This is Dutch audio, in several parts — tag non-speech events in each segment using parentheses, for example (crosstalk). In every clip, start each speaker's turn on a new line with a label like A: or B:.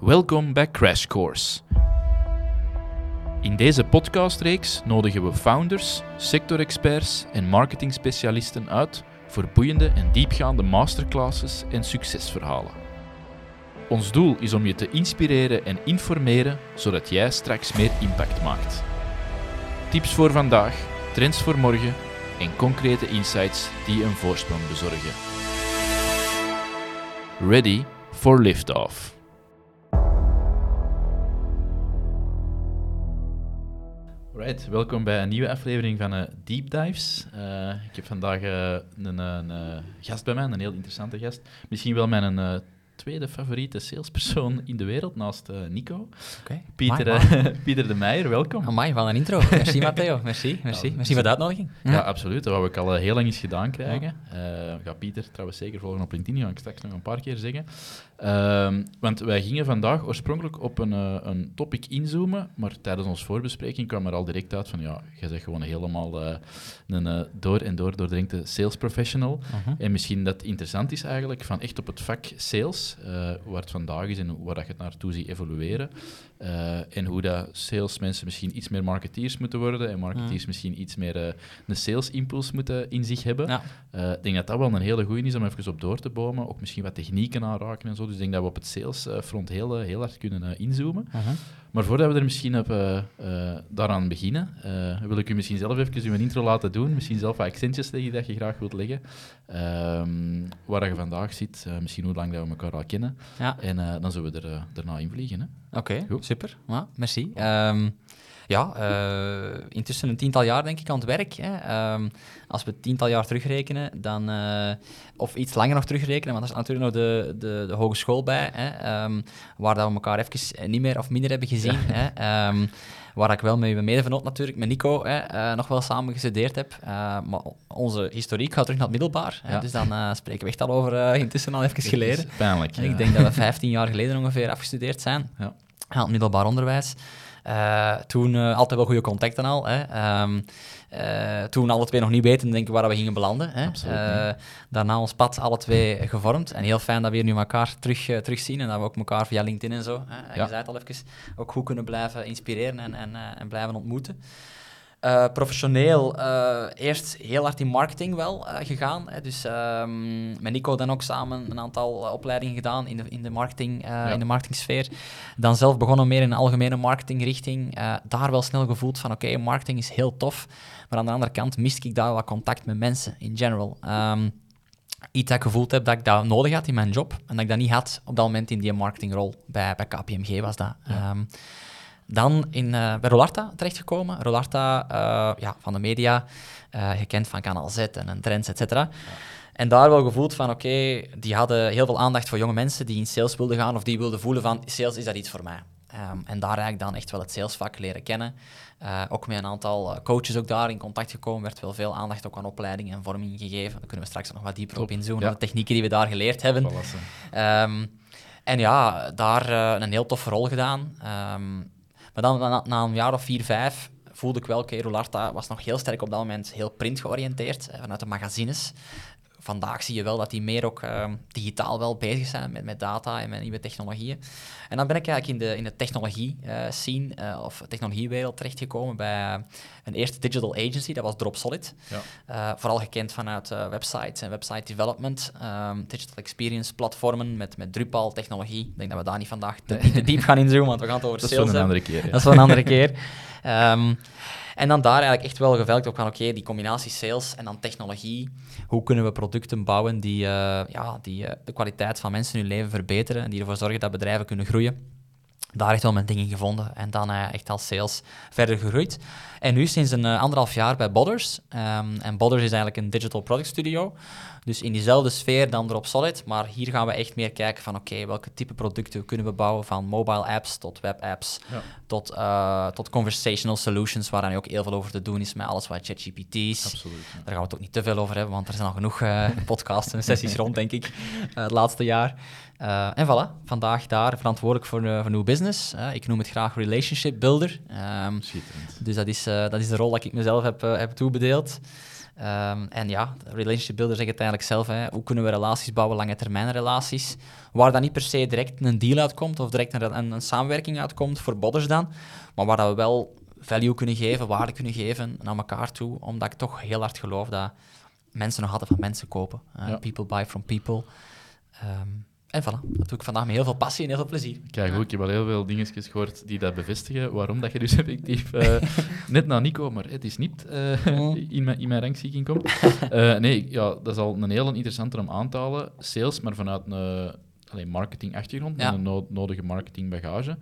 A: Welkom bij Crash Course. In deze podcastreeks nodigen we founders, sectorexperts en marketingspecialisten uit voor boeiende en diepgaande masterclasses en succesverhalen. Ons doel is om je te inspireren en informeren zodat jij straks meer impact maakt. Tips voor vandaag, trends voor morgen en concrete insights die een voorsprong bezorgen. Ready for liftoff. Right, welkom bij een nieuwe aflevering van uh, Deep Dives. Uh, ik heb vandaag uh, een, een gast bij mij, een heel interessante gast. Misschien wel mijn tweede favoriete salespersoon in de wereld, naast Nico.
B: Okay.
A: Pieter, (laughs) Pieter de Meijer, welkom.
B: Amai, van een intro. Merci Matteo, (laughs) merci. Merci, merci voor de uitnodiging.
A: Ja, absoluut. Dat wou ik al heel lang eens gedaan krijgen. Ja. ga Pieter trouwens zeker volgen op LinkedIn, ga ik straks nog een paar keer zeggen. Um, want wij gingen vandaag oorspronkelijk op een, uh, een topic inzoomen, maar tijdens onze voorbespreking kwam er al direct uit van ja, jij bent gewoon helemaal uh, een uh, door en door doordrenkte sales professional. -huh. En misschien dat interessant is eigenlijk van echt op het vak sales, waar het vandaag is en waar dat je het naartoe ziet evolueren. En hoe dat salesmensen misschien iets meer marketeers moeten worden en marketeers misschien iets meer een sales impuls moeten in zich hebben. Ja. Ik denk dat dat wel een hele goede is om even op door te bomen, ook misschien wat technieken aanraken en zo. Dus ik denk dat we op het salesfront heel, heel hard kunnen inzoomen. -huh. Maar voordat we er misschien op, uh, uh, daaraan beginnen, wil ik u misschien zelf even uw intro laten doen. Misschien zelf wat accentjes leggen dat je graag wilt leggen. Um, waar je vandaag zit, misschien hoe lang dat we elkaar al kennen. Ja. En dan zullen we er daarna invliegen.
B: Oké, okay, super. Ja, merci. Um, ja, uh, intussen een tiental jaar denk ik aan het werk. Hè. Um, als we tiental jaar terugrekenen, dan, uh, of iets langer nog terugrekenen, want er is natuurlijk nog de, de, de hogeschool bij, hè, um, waar dat we elkaar even niet meer of minder hebben gezien. Ja. Hè. Um, waar ik wel met mijn medevenoot natuurlijk, met Nico, hè, uh, nog wel samen gestudeerd heb. maar onze historiek gaat terug naar het middelbaar. Ja. Hè, dus dan spreken we echt al over intussen al even geleden.
A: Pijnlijk.
B: Ja. Ik denk dat we (laughs) 15 jaar geleden ongeveer afgestudeerd zijn ja. aan het middelbaar onderwijs. Uh, toen uh, altijd wel goede contacten al. Hè. Um, uh, toen alle twee nog niet weten waar we gingen belanden. Hè. daarna ons pad alle twee gevormd. En heel fijn dat we hier nu elkaar terug, terugzien en dat we ook elkaar via LinkedIn en zo, hè. Ja. je zei het al even, ook goed kunnen blijven inspireren en, en, en blijven ontmoeten. Uh, professioneel uh, eerst heel hard in marketing wel uh, gegaan. Hè. Dus um, met Nico dan ook samen een aantal opleidingen gedaan in de, in de, marketing, ja. in de marketingsfeer. Dan zelf begonnen meer in een algemene marketingrichting. daar wel snel gevoeld van oké, okay, marketing is heel tof. Maar aan de andere kant miste ik daar wat contact met mensen in general. Um, iets dat ik gevoeld heb dat ik dat nodig had in mijn job. En dat ik dat niet had op dat moment in die marketingrol. Bij, bij KPMG was dat. Ja. Um, dan in, uh, bij Rolarta terechtgekomen. Rolarta, uh, ja, van de media, uh, gekend van Kanaal Z en Trends, et cetera. Ja. En daar wel gevoeld van, oké, okay, die hadden heel veel aandacht voor jonge mensen die in sales wilden gaan of die wilden voelen van, sales is dat iets voor mij. Um, en daar eigenlijk dan echt wel het salesvak leren kennen. Uh, ook met een aantal coaches ook daar in contact gekomen. werd wel veel aandacht ook aan opleiding en vorming gegeven. Daar kunnen we straks nog wat dieper Top. op inzoomen. Ja. De technieken die we daar geleerd hebben. Um, en ja, daar uh, een heel toffe rol gedaan. Um, maar dan na, een jaar of vier, vijf voelde ik wel, Rolarta was nog heel sterk op dat moment heel print georiënteerd, vanuit de magazines. Vandaag zie je wel dat die meer ook uh, digitaal wel bezig zijn met, met data en met nieuwe technologieën. En dan ben ik eigenlijk in de, in de technologie uh, scene uh, of technologiewereld terechtgekomen bij een eerste digital agency, dat was Dropsolid. Ja. vooral gekend vanuit websites en website development, um, digital experience platformen met, met Drupal technologie. Ik denk dat we daar niet vandaag te, diep gaan inzoomen, want we gaan het over
A: dat
B: sales (laughs)
A: Dat is een andere keer. Ja.
B: Dat is voor een andere keer. Um, (laughs) en dan daar eigenlijk echt wel gevelkt op van, oké, die combinatie sales en dan technologie. Hoe kunnen we producten bouwen die, uh, ja, die uh, de kwaliteit van mensen in hun leven verbeteren en die ervoor zorgen dat bedrijven kunnen groeien? Daar echt wel mijn dingen gevonden en dan uh, echt als sales verder gegroeid. En nu sinds een anderhalf jaar bij Bodders. Um, en Bodders is eigenlijk een digital product studio. Dus in diezelfde sfeer dan erop Solid, maar hier gaan we echt meer kijken van oké, okay, welke type producten kunnen we bouwen, van mobile apps tot web apps, ja. tot, uh, tot conversational solutions, waar dan ook heel veel over te doen is met alles wat ChatGPT is.
A: Absoluut. Ja.
B: Daar gaan we het ook niet te veel over hebben, want er zijn al genoeg (laughs) podcasts en sessies rond, denk ik, het laatste jaar. En voilà, vandaag daar verantwoordelijk voor, voor nieuw business. ik noem het graag relationship builder. Um, dus dat is, dat is de rol dat ik mezelf heb, heb toebedeeld. Ehm, en ja, relationship builder zegt het eigenlijk zelf. Hè. Hoe kunnen we relaties bouwen, lange termijn relaties, waar dan niet per se direct een deal uitkomt of direct een, een, een samenwerking uitkomt, voor bodders dan, maar waar dat we wel value kunnen geven, waarde kunnen geven naar elkaar toe, omdat ik toch heel hard geloof dat mensen nog altijd van mensen kopen. Uh, People buy from people. Um, en voilà, dat doe ik vandaag met heel veel passie en heel veel plezier.
A: Kijk, goed, ik heb al heel veel dingetjes gehoord die dat bevestigen. Waarom dat je dus (laughs) effectief uh, (laughs) net na Nico, maar het is niet uh, (laughs) in, mijn, in mijn rangschikking komt. Uh, nee, ja, dat is al een heel interessante om aan te halen. Sales, maar vanuit een alleen marketing-achtergrond, ja. een no nodige marketingbagage.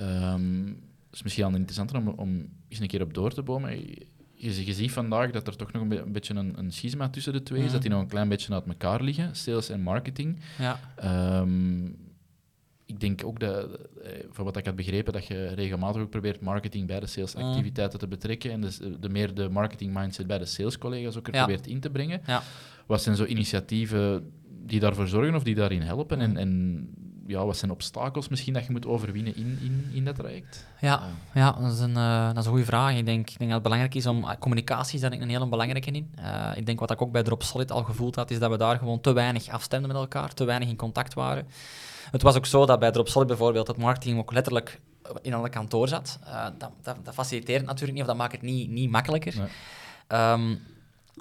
A: Um, het is misschien al interessanter om, om eens een keer op door te bomen je, je, ziet vandaag dat er toch nog een, beetje een, een schisma tussen de twee is, mhm. dat die nog een klein beetje uit elkaar liggen, sales en marketing. Ja. Um, ik denk ook dat, eh, van wat ik had begrepen, dat je regelmatig ook probeert marketing bij de salesactiviteiten te betrekken en dus de meer de marketing mindset bij de salescollega's ook er probeert in te brengen. Ja. Wat zijn zo initiatieven die daarvoor zorgen of die daarin helpen? En, en ja, wat zijn obstakels misschien dat je moet overwinnen in, in, in dat traject?
B: Ja, ja dat, is een, uh, dat is een goede vraag. Ik denk, ik denk dat het belangrijk is om... Uh, communicatie is daar een hele belangrijke in. Uh, ik denk wat ik ook bij Drop Solid al gevoeld had, is dat we daar gewoon te weinig afstemden met elkaar, te weinig in contact waren. Het was ook zo dat bij Drop Solid bijvoorbeeld het marketing ook letterlijk in een kantoor zat. dat, dat, dat, faciliteert natuurlijk niet, of dat maakt het niet, niet makkelijker. Nee. Um,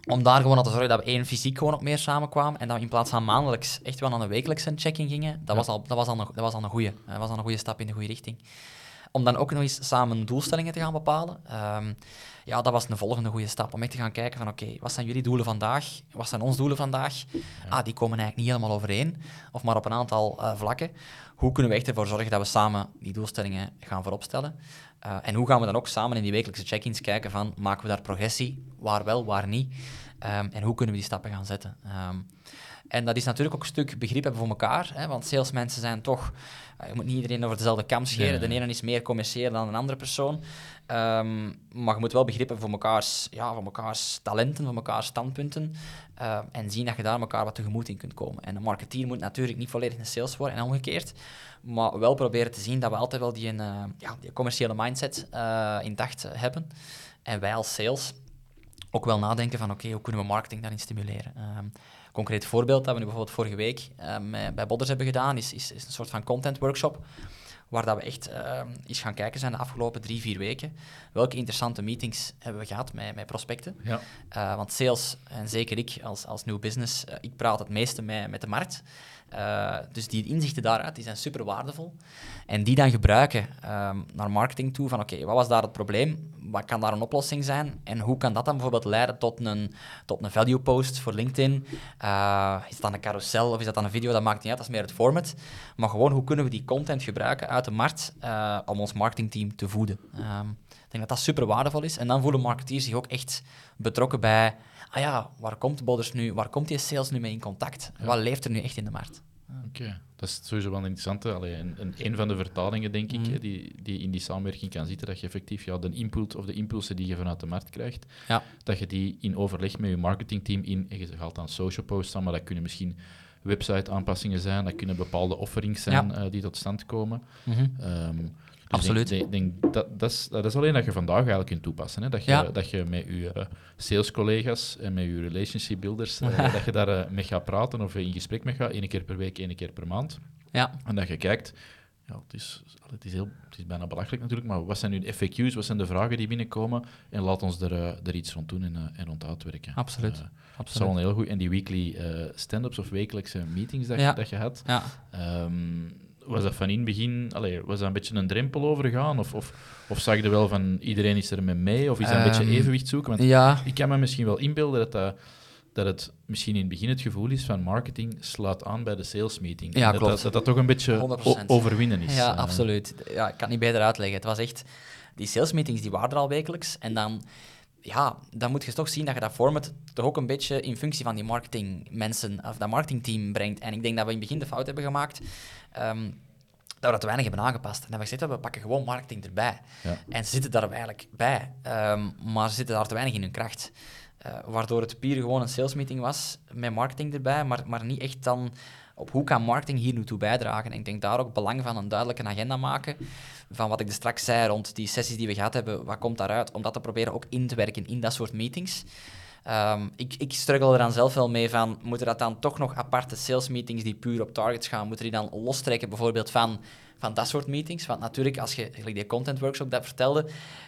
B: om daar gewoon te zorgen dat we één fysiek gewoon ook meer samenkwamen en dat we in plaats van maandelijks echt wel aan een wekelijkse check-in gingen, dat, was al, dat, was al een, dat was al een goede. Dat was al een goede stap in de goede richting. Om dan ook nog eens samen doelstellingen te gaan bepalen. Um, ja, dat was een volgende goede stap. Om echt te gaan kijken van oké, wat zijn jullie doelen vandaag? Wat zijn onze doelen vandaag? Ah, die komen eigenlijk niet helemaal overeen. Of maar op een aantal uh, vlakken. Hoe kunnen we echt ervoor zorgen dat we samen die doelstellingen gaan vooropstellen? Uh, en hoe gaan we dan ook samen in die wekelijkse check-ins kijken van maken we daar progressie, waar wel, waar niet? Um, en hoe kunnen we die stappen gaan zetten? Um, en dat is natuurlijk ook een stuk begrip hebben voor elkaar, hè, want salesmensen zijn toch... Uh, je moet niet iedereen over dezelfde kam scheren. De ene is meer commercieel dan een andere persoon. Um, maar je moet wel begrip hebben voor mekaars, ja, voor mekaars talenten, voor mekaars standpunten. Uh, en zien dat je daar elkaar wat tegemoet in kunt komen. En een marketeer moet natuurlijk niet volledig een sales worden en omgekeerd. Maar wel proberen te zien dat we altijd wel die, uh, ja, die commerciële mindset uh, intact hebben. En wij als sales ook wel nadenken van oké, hoe kunnen we marketing daarin stimuleren. Um, concreet voorbeeld dat we nu bijvoorbeeld vorige week bij Bodders hebben gedaan, is, is, is, een soort van content workshop waar dat we echt uh, eens gaan kijken zijn de afgelopen drie, vier weken. Welke interessante meetings hebben we gehad met, met prospecten? Ja. Uh, want sales, en zeker ik als, als nieuw business, uh, ik praat het meeste met, met de markt. Uh, dus die inzichten daaruit die zijn super waardevol. En die dan gebruiken um, naar marketing toe. Van oké, wat was daar het probleem? Wat kan daar een oplossing zijn? En hoe kan dat dan bijvoorbeeld leiden tot een, tot een value post voor LinkedIn? Uh, is dat een carousel of is dat dan een video? Dat maakt niet uit, dat is meer het format. Maar gewoon, hoe kunnen we die content gebruiken uit de markt uh, om ons marketingteam te voeden? Um, ik denk dat dat super waardevol is. En dan voelen marketeers zich ook echt betrokken bij ah ja, waar komt Bodders nu, waar komt die sales nu mee in contact? Wat leeft er nu echt in de markt?
A: Oké, dat is sowieso wel interessant. Allee, een, een, van de vertalingen, denk ik, mhm. die, die in die samenwerking kan zitten, dat je effectief ja, de input of de impulsen die je vanuit de markt krijgt, ja. dat je die in overleg met je marketingteam in, en je haalt dan social posts aan, maar dat kunnen misschien website-aanpassingen zijn, dat kunnen bepaalde offerings zijn uh, die tot stand komen. Mm
B: dus Absoluut.
A: Denk, denk, dat, dat, is, dat is alleen dat je vandaag eigenlijk kunt toepassen. Hè? Dat, je, dat je met je uh, salescollega's en met je relationship builders, uh, (laughs) dat je daar uh, mee gaat praten of in gesprek mee gaat, één keer per week, één keer per maand. Ja. En dat je kijkt, ja, het, is, het, is heel, het is bijna belachelijk natuurlijk, maar wat zijn nu de FAQ's, wat zijn de vragen die binnenkomen en laat ons er, er iets rond doen en, en rond uitwerken.
B: Absoluut.
A: Dat is wel een heel goed. En die weekly stand-ups of wekelijkse meetings dat, je, dat je had, ja. Um, was dat van in het begin, allee, was dat een beetje een drempel overgaan? Of, of, of zag je wel van iedereen is er met mee? Of is dat een beetje ehm, evenwicht zoeken? Want ja. ik kan me misschien wel inbeelden dat, dat, dat het misschien in het begin het gevoel is van marketing slaat aan bij de sales meeting.
B: Ja,
A: dat,
B: klopt.
A: Dat, dat, toch een beetje overwinnen is.
B: Ja, uh. absoluut. Ja, ik kan het niet beter uitleggen. Het was echt... Die sales meetings die waren er al wekelijks. En dan ja, dan moet je toch zien dat je dat format toch ook een beetje in functie van die marketingmensen of dat marketingteam brengt. En ik denk dat we in het begin de fout hebben gemaakt. Um, dat we dat te weinig hebben aangepast. En dan hebben we gezegd, we pakken gewoon marketing erbij. Ja. En ze zitten daar eigenlijk bij, um, maar ze zitten daar te weinig in hun kracht. Uh, waardoor het puur gewoon een salesmeeting was met marketing erbij, maar, maar niet echt dan op hoe kan marketing hier nu toe bijdragen. En ik denk daar ook belang van een duidelijke agenda maken. Van wat ik er straks zei rond die sessies die we gehad hebben, wat komt daaruit? Om dat te proberen ook in te werken in dat soort meetings. Ehm, ik, ik struggle er dan zelf wel mee van, moeten dat dan toch nog aparte sales meetings die puur op targets gaan, moeten die dan lostrekken bijvoorbeeld van, van dat soort meetings? Want natuurlijk, als je gelijk die content workshop dat vertelde,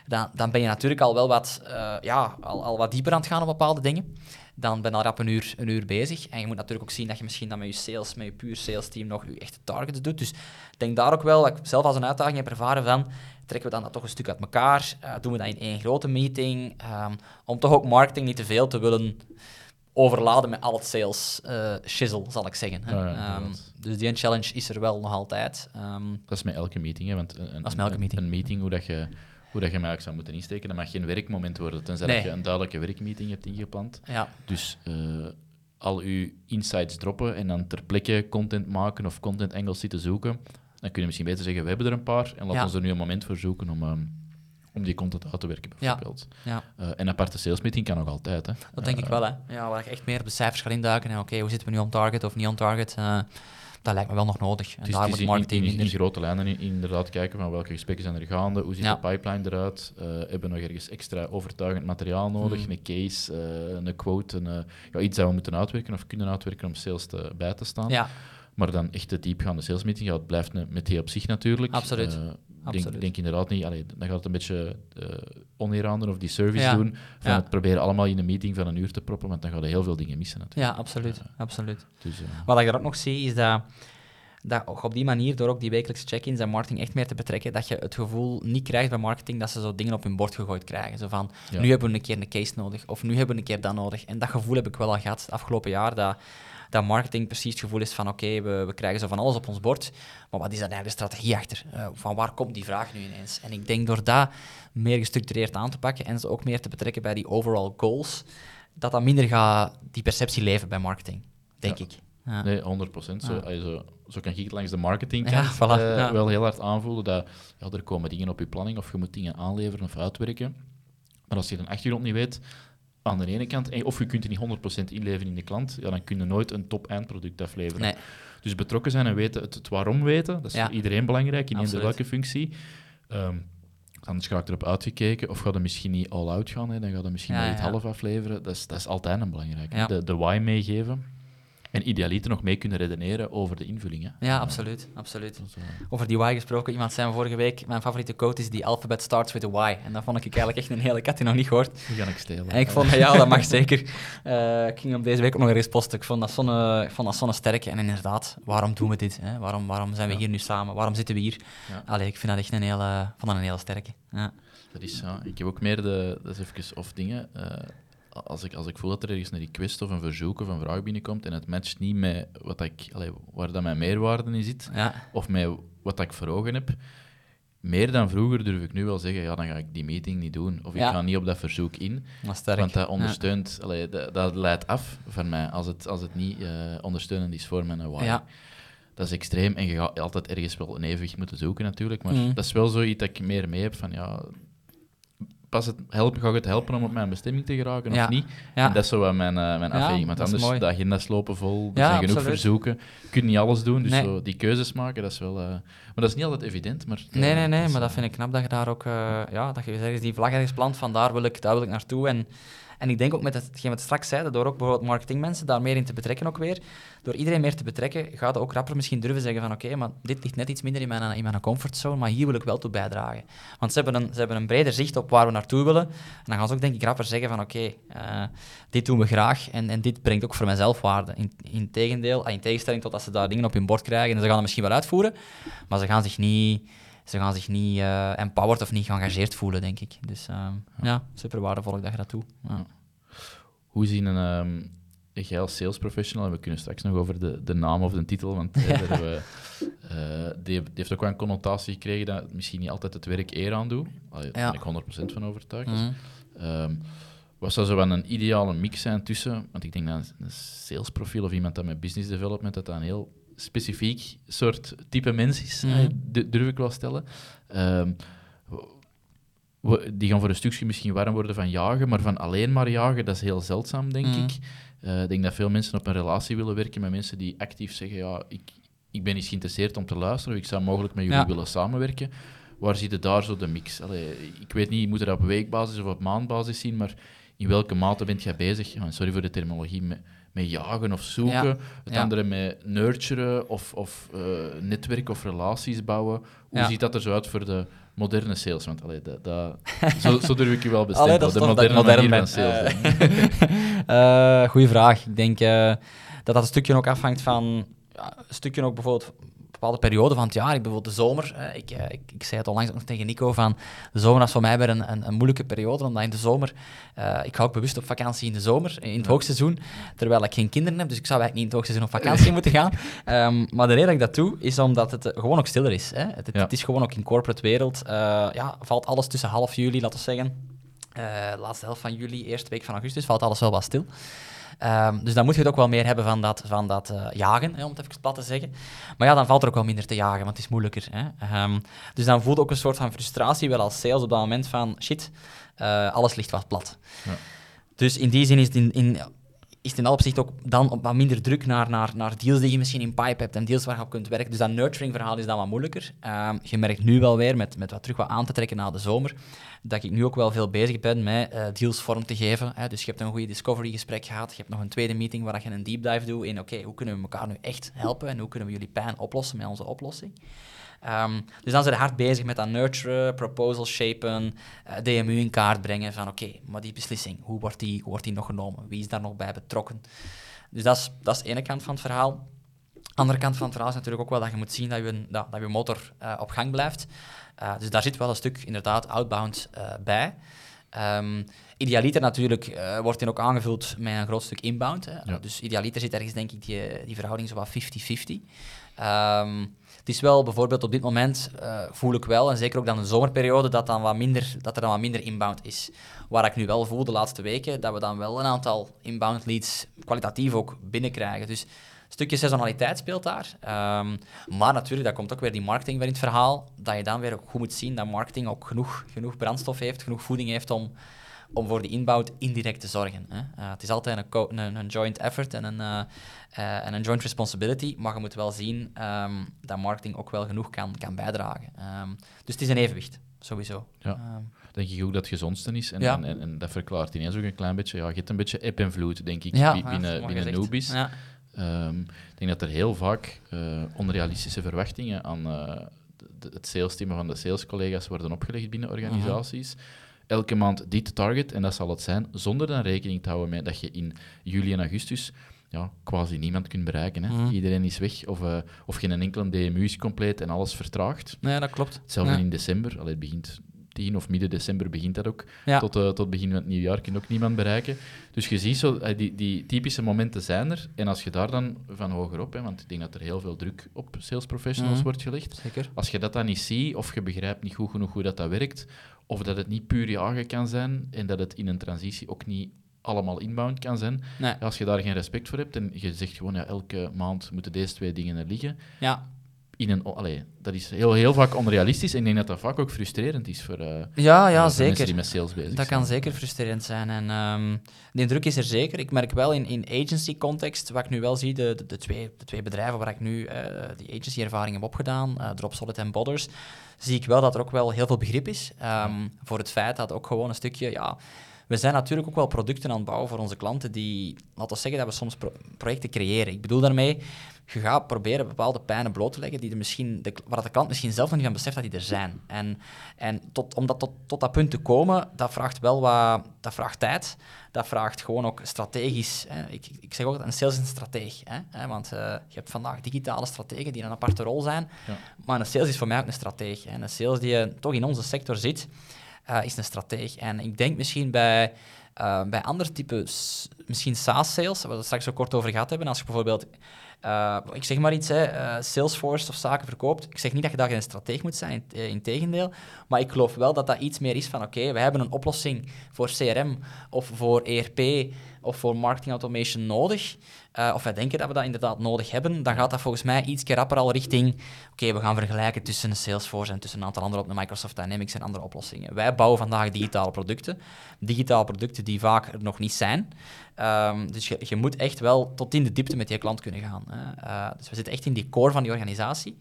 B: dan, dan ben je natuurlijk al wel wat, uh, ja, al, al wat dieper aan het gaan op bepaalde dingen dan ben je al rap een uur, een uur bezig. En je moet natuurlijk ook zien dat je misschien dan met je sales, met je puur sales team nog je echte targets doet. Dus ik denk daar ook wel, dat ik zelf als een uitdaging heb ervaren van, trekken we dan dat toch een stuk uit elkaar? Uh, doen we dat in één grote meeting? Um, om toch ook marketing niet te veel te willen overladen met al het sales uh, shizzle, zal ik zeggen. Ja, um, dus die challenge is er wel nog altijd. Um,
A: dat is met elke meeting, hè? want een,
B: dat is met elke meeting.
A: een meeting, hoe dat je hoe dat je hem eigenlijk zou moeten insteken. Dat mag geen werkmoment worden, tenzij nee. je een duidelijke werkmeeting hebt ingepland.
B: Ja.
A: Dus uh, al uw insights droppen en dan ter plekke content maken of content angles zitten zoeken, dan kun je misschien beter zeggen, we hebben er een paar en laten we ons er nu een moment voor zoeken om, um, om die content uit te werken, bijvoorbeeld.
B: Ja.
A: Uh, en een aparte salesmeeting kan nog altijd. Hè.
B: Dat denk ik wel, hè. Ja, waar je echt meer op de cijfers gaat induiken en oké, hoe zitten we nu on target of niet on target dat lijkt me wel nog nodig. En daar
A: moet
B: marketing
A: in, in, grote lijnen inderdaad kijken van welke gesprekken zijn er gaande, hoe ziet de pipeline eruit, uh, hebben we nog ergens extra overtuigend materiaal nodig, hmm. een case, uh, een quote, een, uh, ja, iets dat we moeten uitwerken of kunnen uitwerken om sales te, bij te staan.
B: Ja.
A: Maar dan echt de diepgaande salesmeeting, ja, het blijft een, met die op zich natuurlijk.
B: Absoluut.
A: Ik denk, denk, inderdaad niet, allee, dan gaat het een beetje uh, oneer aan doen of die service doen. Van ja. het proberen allemaal in een meeting van een uur te proppen, want dan ga je heel veel dingen missen. Natuurlijk.
B: Ja, absoluut. Uh, absoluut.
A: Dus, uh,
B: Wat ik er ook nog zie, is dat, dat op die manier, door ook die wekelijkse check-ins en marketing echt meer te betrekken, dat je het gevoel niet krijgt bij marketing dat ze zo dingen op hun bord gegooid krijgen. Zo van, ja. nu hebben we een keer een case nodig, of nu hebben we een keer dat nodig. En dat gevoel heb ik wel al gehad het afgelopen jaar, dat dat marketing precies het gevoel is van oké, okay, we, we, krijgen zo van alles op ons bord, maar wat is daar eigenlijk de strategie achter? Uh, van waar komt die vraag nu ineens? En ik denk door dat meer gestructureerd aan te pakken en ze ook meer te betrekken bij die overall goals, dat dat minder gaat die perceptie leven bij marketing, denk
A: ja.
B: ik.
A: Ja. Nee, 100 procent. Zo, zo, zo, kan ik het langs de marketing
B: ja, voilà, ja.
A: wel heel hard aanvoelen dat ja, er komen dingen op je planning of je moet dingen aanleveren of uitwerken. Maar als je de achtergrond niet weet, aan de ene kant, of je kunt er niet 100% inleveren in de klant, ja, dan kun je nooit een top-eindproduct afleveren.
B: Nee.
A: Dus betrokken zijn en weten het, het waarom weten, dat is voor iedereen belangrijk, in eender
B: Absoluut.
A: welke functie. Ehm, anders ga ik erop uitgekeken, of gaat er misschien niet all-out gaan, hè, dan gaat er misschien
B: Ja,
A: maar iets half afleveren. Dat is, dat is altijd een belangrijke.
B: Ja.
A: De, de why meegeven. En idealiter nog mee kunnen redeneren over de invulling. Hè.
B: Ja,
A: Eh,
B: absoluut. absoluut.
A: is, eh,
B: Over die why gesproken, iemand zei me vorige week, mijn favoriete quote is die alphabet starts with a Y. En dat vond ik eigenlijk echt een hele, ik had die nog niet gehoord.
A: die ga ik stelen.
B: En ik vond, ja, dat mag zeker. Eh, ik ging op deze week ook nog eens posten. Ik vond dat zo'n ik vond dat zo'n sterke. En inderdaad, waarom doen we dit? Hè? Waarom, waarom zijn we
A: Ja.
B: hier nu samen? Waarom zitten we hier?
A: Ja.
B: Allee, ik vind dat echt een hele, vond dat een hele sterke. Ja.
A: Dat is, ja. Ik heb ook meer de, dat is even of dingen. eh, als, ik, als ik voel dat er ergens een request of een verzoek of een vraag binnenkomt en het matcht niet met wat ik, allee, waar dat mijn meerwaarde in zit,
B: Ja.
A: of met wat ik voor ogen heb, meer dan vroeger durf ik nu wel zeggen, ja, dan ga ik die meeting niet doen. Of ik
B: Ja.
A: ga niet op dat verzoek in,
B: Dat
A: want dat ondersteunt, allee, dat, dat leidt af van mij als het, als het niet eh, ondersteunend is voor mijn.
B: Ja.
A: Dat is extreem en je gaat altijd ergens wel een evenwicht moeten zoeken natuurlijk, maar
B: Mhm.
A: dat is wel zoiets dat ik meer mee heb van, ja, pas het helpen, ga ik het helpen om op mijn bestemming te geraken
B: Ja.
A: of niet?
B: Ja.
A: En dat is zo wat mijn, eh, mijn afweging. Want anders,
B: mooi.
A: de agenda's lopen vol, er zijn genoeg
B: absoluut.
A: verzoeken. Je kunt niet alles doen, dus
B: Nee.
A: zo die keuzes maken, dat is wel... eh, maar dat is niet altijd evident, maar... eh,
B: Nee, nee, nee,
A: is,
B: maar dat vind ik knap dat je daar ook, ja, dat je ergens die vlag ergens plant van daar wil ik, daar wil ik naartoe. En, en ik denk ook met het- hetgeen wat straks zeiden, door ook bijvoorbeeld marketingmensen daar meer in te betrekken ook weer, door iedereen meer te betrekken, gaat ook rapper misschien durven zeggen van oké, maar dit ligt net iets minder in mijn, in mijn comfortzone, maar hier wil ik wel toe bijdragen. Want ze hebben, een, ze hebben een breder zicht op waar we naartoe willen. En dan gaan ze ook denk ik rapper zeggen van oké, eh, dit doen we graag en, en dit brengt ook voor mijzelf waarde. In, in, tegendeel, ah, in tegenstelling tot als ze daar dingen op hun bord krijgen en ze gaan het misschien wel uitvoeren, maar ze gaan zich niet, ze gaan zich niet eh, empowered of niet geëngageerd voelen, denk ik. Dus ehm, ja. super waardevol dat je dat doet. Ja.
A: Ja. Hoe zien een... ehm, jij als sales professional, en we kunnen straks nog over de, de naam of de titel, want eh, we, eh, die, die heeft ook wel een connotatie gekregen dat misschien niet altijd het werk eer aan doet. Daar
B: Ja.
A: ben ik 100% van overtuigd.
B: Mhm.
A: Ehm, wat zou zo wel een ideale mix zijn tussen, want ik denk dat een salesprofiel of iemand dat met business development, dat dat een heel specifiek soort type mens is, du- durf ik wel stellen. Ehm, we- die gaan voor een stukje misschien warm worden van jagen, maar van alleen maar jagen, dat is heel zeldzaam, denk
B: Mhm.
A: ik. Eh, ik denk dat veel mensen op een relatie willen werken met mensen die actief zeggen, ja, ik, ik ben eens geïnteresseerd om te luisteren, of ik zou mogelijk met jullie
B: Ja.
A: willen samenwerken. Waar zit het daar zo de mix? Allee, ik weet niet, je moet het op weekbasis of op maandbasis zien, maar in welke mate bent jij bezig, sorry voor de terminologie, met, jagen of zoeken, het andere met nurturen of, of uh, netwerk of relaties bouwen. Hoe ziet dat er zo uit voor de moderne sales? Want allee, dat, dat, zo, zo durf ik je wel (laughs) bestempelen, de moderne, moderne manier sales.
B: Uh, (laughs) goeie vraag. Ik denk dat dat een stukje ook afhangt van... Ja, een stukje ook bijvoorbeeld bepaalde periode van het jaar. Ik bijvoorbeeld de zomer. Ik, eh, ik, ik, zei het onlangs nog tegen Nico van de zomer was voor mij weer een, een, een moeilijke periode, omdat in de zomer uh, ik ga ook bewust op vakantie in de zomer, in het hoogseizoen, terwijl ik geen kinderen heb, dus ik zou eigenlijk niet in het hoogseizoen op vakantie moeten gaan. Um, maar de reden dat ik dat doe, is omdat het eh, gewoon ook stiller is. Hè. Het, het, is gewoon ook in corporate wereld. Uh, ja, valt alles tussen half juli, laten we zeggen. Uh, laatste helft van juli, eerste week van augustus, valt alles wel wat stil. Um, dus dan moet je het ook wel meer hebben van dat, van dat uh, jagen, hè, om het even plat te zeggen. Maar ja, dan valt er ook wel minder te jagen, want het is moeilijker. Hè. Um, dus dan voelt ook een soort van frustratie wel als sales op dat moment van shit, uh, alles ligt wat plat. Ja. Dus in die zin is het in, in, is in alle opzicht ook dan op wat minder druk naar, naar, naar deals die je misschien in pipe hebt en deals waar je op kunt werken. Dus dat nurturing verhaal is dan wat moeilijker. Um, je merkt nu wel weer, met, met wat terug wat aan te trekken na de zomer, dat ik nu ook wel veel bezig ben met uh, deals vorm te geven. Hè. Dus je hebt een goede discovery gesprek gehad, je hebt nog een tweede meeting waar je een deep dive doet in oké, hoe kunnen we elkaar nu echt helpen en hoe kunnen we jullie pijn oplossen met onze oplossing. Um, dus dan zijn ze hard bezig met dat nurturen, proposal shapen, uh, eh, DMU in kaart brengen van oké, maar die beslissing, hoe wordt die, hoe wordt die nog genomen? Wie is daar nog bij betrokken? Dus dat is, dat is de ene kant van het verhaal. Andere kant van het verhaal is natuurlijk ook wel dat je moet zien dat je, dat, dat je motor uh, op gang blijft. Uh, dus daar zit wel een stuk inderdaad outbound bij. Um, idealiter natuurlijk uh, wordt die ook aangevuld met een groot stuk inbound. Hè. Ja. Dus idealiter zit ergens denk ik die, die verhouding zo wat 50-50. Um, het is wel bijvoorbeeld op dit moment uh, voel ik wel, en zeker ook dan de zomerperiode, dat, dan wat minder, dat er dan wat minder inbound is. Waar ik nu wel voel de laatste weken, dat we dan wel een aantal inbound leads kwalitatief ook binnenkrijgen. Dus een stukje sezonaliteit speelt daar. Um, maar natuurlijk, dat komt ook weer die marketing weer in het verhaal. Dat je dan weer goed moet zien dat marketing ook genoeg, genoeg brandstof heeft, genoeg voeding heeft om om voor die inbound indirect te zorgen. Hè. Uh, het is altijd een, een, een, joint effort en een, uh, uh, en een joint responsibility, maar je moet wel zien um, dat marketing ook wel genoeg kan, kan bijdragen. Um, dus het is een evenwicht, sowieso.
A: Ja. Um, denk ik ook dat het gezondste is. En, ja. en, en, dat verklaart ineens ook een klein beetje. Ja, je hebt een beetje ep en vloed, denk ik, ja, binnen, binnen Nubis. Ja. ik denk dat er heel vaak onrealistische verwachtingen aan het salesteam van de salescollega's worden opgelegd binnen organisaties. -huh elke maand dit target, en dat zal het zijn, zonder dan rekening te houden met dat je in juli en augustus ja, quasi niemand kunt bereiken. Hè. Mhm. Iedereen is weg, of, uh, of geen enkele DMU is compleet en alles vertraagt.
B: Nee, dat klopt.
A: Hetzelfde in december, allee, het begint 10 of midden december begint dat ook. Tot, uh, tot begin van het nieuwjaar kun je ook niemand bereiken. Dus je ziet, zo, uh, die, die typische momenten zijn er. En als je daar dan van hogerop, hè, want ik denk dat er heel veel druk op sales professionals mhm. wordt gelegd.
B: Zeker.
A: Als je dat dan niet ziet, of je begrijpt niet goed genoeg hoe dat, dat werkt, of dat het niet puur jagen kan zijn en dat het in een transitie ook niet allemaal inbound kan zijn.
B: Nee.
A: Als je daar geen respect voor hebt en je zegt gewoon ja, elke maand moeten deze twee dingen er liggen.
B: Ja.
A: In een, allee, dat is heel, heel vaak onrealistisch en ik denk dat dat vaak ook frustrerend is voor, uh,
B: ja, ja, zeker.
A: mensen die met sales bezig
B: dat
A: zijn.
B: kan zeker frustrerend zijn. En um, die druk is er zeker. Ik merk wel in, in agency-context, wat ik nu wel zie, de, de, de, twee, de twee bedrijven waar ik nu uh, die agency-ervaring heb opgedaan, uh, Dropsolid en Bodders, zie ik wel dat er ook wel heel veel begrip is um, voor het feit dat ook gewoon een stukje... Ja, we zijn natuurlijk ook wel producten aan het bouwen voor onze klanten die, laten we zeggen dat we soms pro projecten creëren. Ik bedoel daarmee, je gaat proberen bepaalde pijnen bloot te leggen die er misschien, de, waar de klant misschien zelf nog niet van beseft dat die er zijn. En, en tot, om dat tot, tot dat punt te komen, dat vraagt wel wat, dat vraagt tijd. Dat vraagt gewoon ook strategisch. Hè. Ik, ik zeg ook dat een sales is een strateeg. Hè. Want uh, je hebt vandaag digitale strategen die een aparte rol zijn. Ja. Maar een sales is voor mij ook een strateeg. Hè. Een sales die uh, toch in onze sector zit, uh, is een strateeg. En ik denk misschien bij, uh, bij andere types, misschien SaaS-sales, waar we het straks zo kort over gehad hebben, als je bijvoorbeeld uh, ik zeg maar iets, hè, uh, Salesforce of zaken verkoopt. Ik zeg niet dat je daar geen strateeg moet zijn, in, in tegendeel. Maar ik geloof wel dat dat iets meer is van, oké, we hebben een oplossing voor CRM of voor ERP of voor marketing automation nodig. Uh, of wij denken dat we dat inderdaad nodig hebben. Dan gaat dat volgens mij iets rapper al richting, oké, we gaan vergelijken tussen Salesforce en tussen een aantal andere op de Microsoft Dynamics en andere oplossingen. Wij bouwen vandaag digitale producten. Digitale producten die vaak er nog niet zijn. Um, dus je, moet echt wel tot in de diepte met je klant kunnen gaan. Hè. Uh, dus we zitten echt in die core van die organisatie.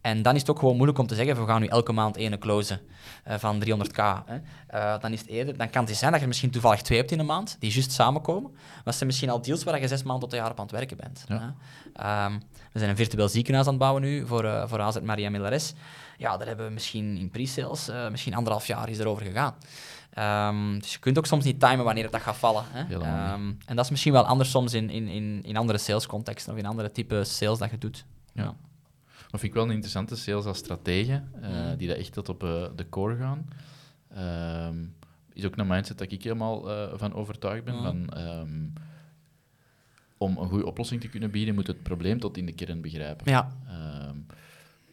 B: En dan is het ook gewoon moeilijk om te zeggen, we gaan nu elke maand één closen uh, van 300k. Hè. Uh, dan, is het eerder, dan kan het zijn dat je misschien toevallig twee hebt in een maand, die juist samenkomen. Maar het zijn misschien al deals waar je zes maanden tot een jaar op aan het werken bent. Ja. Um, we zijn een virtueel ziekenhuis aan het bouwen nu voor, uh, voor AZ Maria Milares. Ja, daar hebben we misschien in pre-sales, misschien anderhalf jaar is erover gegaan. Um, dus je kunt ook soms niet timen wanneer dat gaat vallen. Hè? Um, en dat is misschien wel anders soms in, in, in, in andere salescontexten of in andere type sales dat je doet. Ja.
A: Maar vind ik wel een interessante sales als stratege, mm. die dat echt tot op uh, de core gaan. Um, is ook een mindset dat ik helemaal uh, van overtuigd ben. Mm. Van, om een goede oplossing te kunnen bieden, moet het probleem tot in de kern begrijpen. Ja.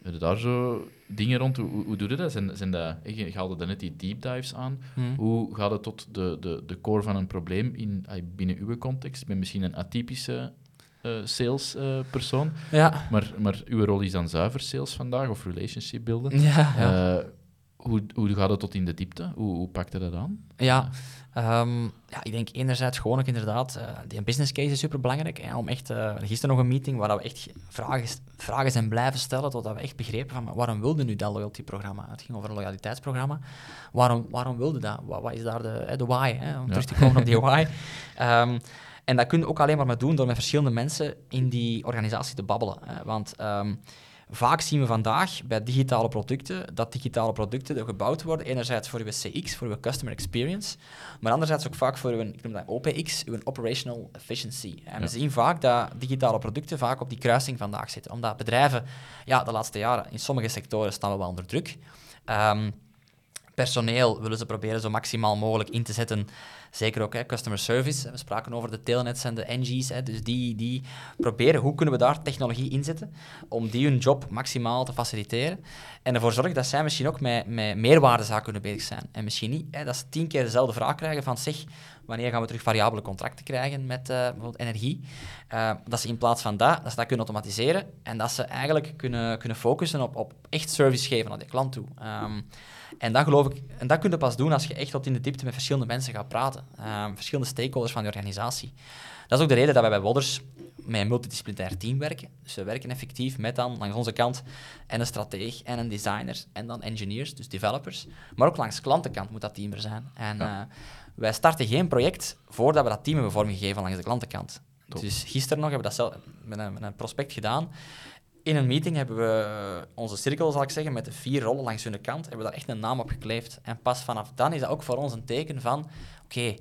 A: Hebben daar zo dingen rond? Hoe, hoe doe je dat? Zijn, zijn dat je haalde net die deep dives aan. Hmm. Hoe gaat het tot de, de, de core van een probleem in, binnen uw context? Ben misschien een atypische salespersoon, uh, ja. maar, maar uw rol is dan zuiver sales vandaag of relationship beelden. Ja, ja. Uh, hoe, hoe gaat het tot in de diepte? Hoe, hoe pakt je dat aan?
B: Ja, Um, ja, ik denk enerzijds gewoon ook inderdaad, uh, die business case is super belangrijk. Hè, om echt, uh, gisteren nog een meeting waar we echt vragen, vragen zijn blijven stellen totdat we echt begrepen van waarom wilde nu dat loyalty-programma? Het ging over een loyaliteitsprogramma. Waarom, waarom wilde dat? Wat, wat is daar de, de why? Hè, om terug te komen op die (laughs) why. Um, en dat kun je ook alleen maar doen door met verschillende mensen in die organisatie te babbelen. Hè, want um, Vaak zien we vandaag bij digitale producten dat digitale producten gebouwd worden, enerzijds voor uw CX, voor uw customer experience, maar anderzijds ook vaak voor uw, ik noem dat OPX, uw operational efficiency. En we zien vaak dat digitale producten vaak op die kruising vandaag zitten, omdat bedrijven, ja, de laatste jaren in sommige sectoren staan we wel onder druk. Um, personeel willen ze proberen zo maximaal mogelijk in te zetten Zeker ook hè, customer service. We spraken over de telnets en de NG's. Hè, dus die, die proberen hoe kunnen we daar technologie inzetten om die hun job maximaal te faciliteren. En ervoor zorgen dat zij misschien ook met, met meerwaardezaken kunnen bezig zijn. En misschien niet hè, dat ze tien keer dezelfde vraag krijgen van zeg, wanneer gaan we terug variabele contracten krijgen met uh, bijvoorbeeld energie. Uh, dat ze in plaats van dat, dat ze dat kunnen automatiseren en dat ze eigenlijk kunnen, kunnen focussen op, op echt service geven naar de klant toe. Um, en dat geloof ik, en dat kun je pas doen als je echt tot in de diepte met verschillende mensen gaat praten. Ehm, verschillende stakeholders van de organisatie. Dat is ook de reden dat wij bij Wodders met een multidisciplinair team werken. Dus we werken effectief met dan langs onze kant en een strateeg en een designer en dan engineers, dus developers. Maar ook langs klantenkant moet dat team er zijn. En uh, wij starten geen project voordat we dat team hebben vormgegeven langs de klantenkant. Dus gisteren nog hebben we dat zelf met een, met een prospect gedaan in een meeting hebben we onze cirkel, zal ik zeggen, met de vier rollen langs hun kant, hebben we daar echt een naam op gekleefd. En pas vanaf dan is dat ook voor ons een teken van, oké,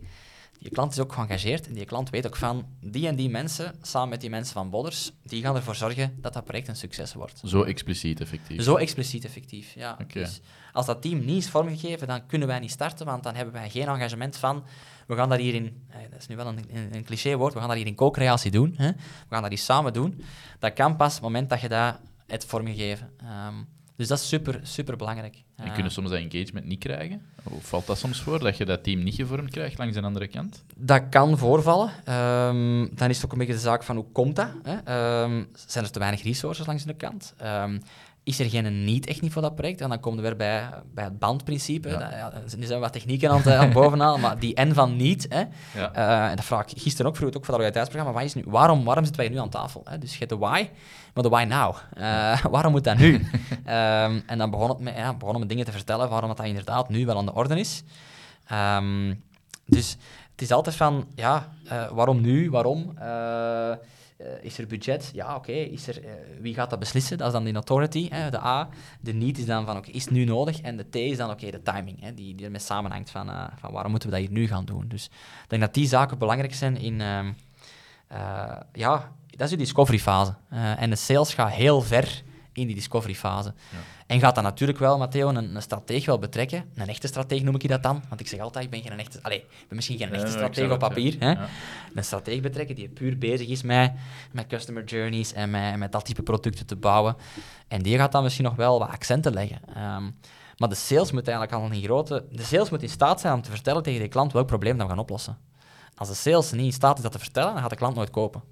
B: die klant is ook geëngageerd en die klant weet ook van, die en die mensen, samen met die mensen van Bodders, die gaan ervoor zorgen dat dat project een succes wordt.
A: Zo expliciet effectief?
B: Zo expliciet effectief, ja. Dus als dat team niet is vormgegeven, dan kunnen wij niet starten, want dan hebben wij geen engagement van we gaan dat hier in, eh, dat is nu wel een, een, cliché woord, we gaan dat hier in co-creatie doen. Hè? We gaan dat hier samen doen. Dat kan pas op het moment dat je dat hebt vormgegeven. Um, dus dat is super, super belangrijk.
A: En kunnen soms dat engagement niet krijgen? Of valt dat soms voor, dat je dat team niet gevormd krijgt langs een andere kant?
B: Dat kan voorvallen. Um, dan is het ook een beetje de zaak van hoe komt dat? Hè? Um, zijn er te weinig resources langs de kant? Um, is er geen niet echt niet voor dat project. En dan komen we weer bij, bij het bandprincipe. Ja. ja, nu zijn we wat technieken aan het, aan (laughs) bovenaan, maar die N van niet. Hè, ja. uh, en dat vraag ik gisteren ook, vroeg het ook voor dat loyaliteitsprogramma. Wat is nu, waarom, waarom zitten wij nu aan tafel? Hè? Dus je hebt de why, maar de why now. Uh, (laughs) waarom moet dat nu? um, (laughs) en dan begon het met, ja, begonnen met dingen te vertellen waarom dat, dat inderdaad nu wel aan de orde is. Um, dus het is altijd van, ja, uh, waarom nu, waarom? Uh, is er budget? Ja, oké. Okay. Uh, wie gaat dat beslissen? Dat is dan de authority, hè, de A. De need is dan van, oké, is het nu nodig? En de T is dan, oké, de timing, hè, die, die ermee samenhangt van, uh, van waarom moeten we dat hier nu gaan doen. Dus ik denk dat die zaken belangrijk zijn in... Ehm, ja, dat is de discovery fase. en de sales gaat heel ver in die discovery fase. Ja. En gaat dan natuurlijk wel, Matteo, een, een strateeg wel betrekken. Een echte strateeg noem ik je dat dan. Want ik zeg altijd, ik ben geen echte... Allez, ik ben misschien geen echte strateeg op papier. Hè? Een strateeg betrekken die puur bezig is met, met customer journeys en met, met dat type producten te bouwen. En die gaat dan misschien nog wel wat accenten leggen. Um, maar de sales moet eigenlijk al een grote... De sales moet in staat zijn om te vertellen tegen de klant welk probleem we gaan oplossen. Als de sales niet in staat is dat te vertellen, dan gaat de klant nooit kopen.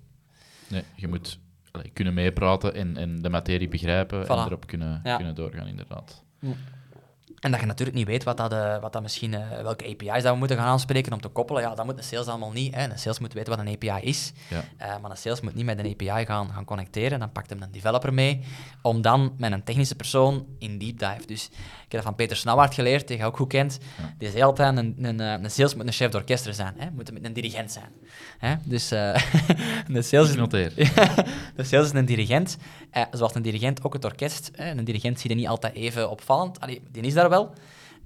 A: Nee, je moet kunnen meepraten en, en de materie begrijpen en erop kunnen, kunnen doorgaan, inderdaad.
B: En dat je natuurlijk niet weet wat dat, uh, wat dat misschien, uh, welke API's dat we moeten gaan aanspreken om te koppelen. Ja, dat moet een sales allemaal niet. Hè. Een sales moet weten wat een API is. Ja. Uh, maar een sales moet niet met een API gaan, gaan connecteren. Dan pakt hem een developer mee, om dan met een technische persoon in deep dive. Dus heb dat van Peter Snauwaard geleerd, die je ook goed kent. Ja. Die zei altijd, een, een, een sales moet een chef d'orchester zijn. Hè. Moet een dirigent zijn. Hè. Dus (laughs) de, sales is, (laughs) de sales is een dirigent. zoals een dirigent ook het orkest. Hè. Een dirigent zie je niet altijd even opvallend. Allee, die is daar wel.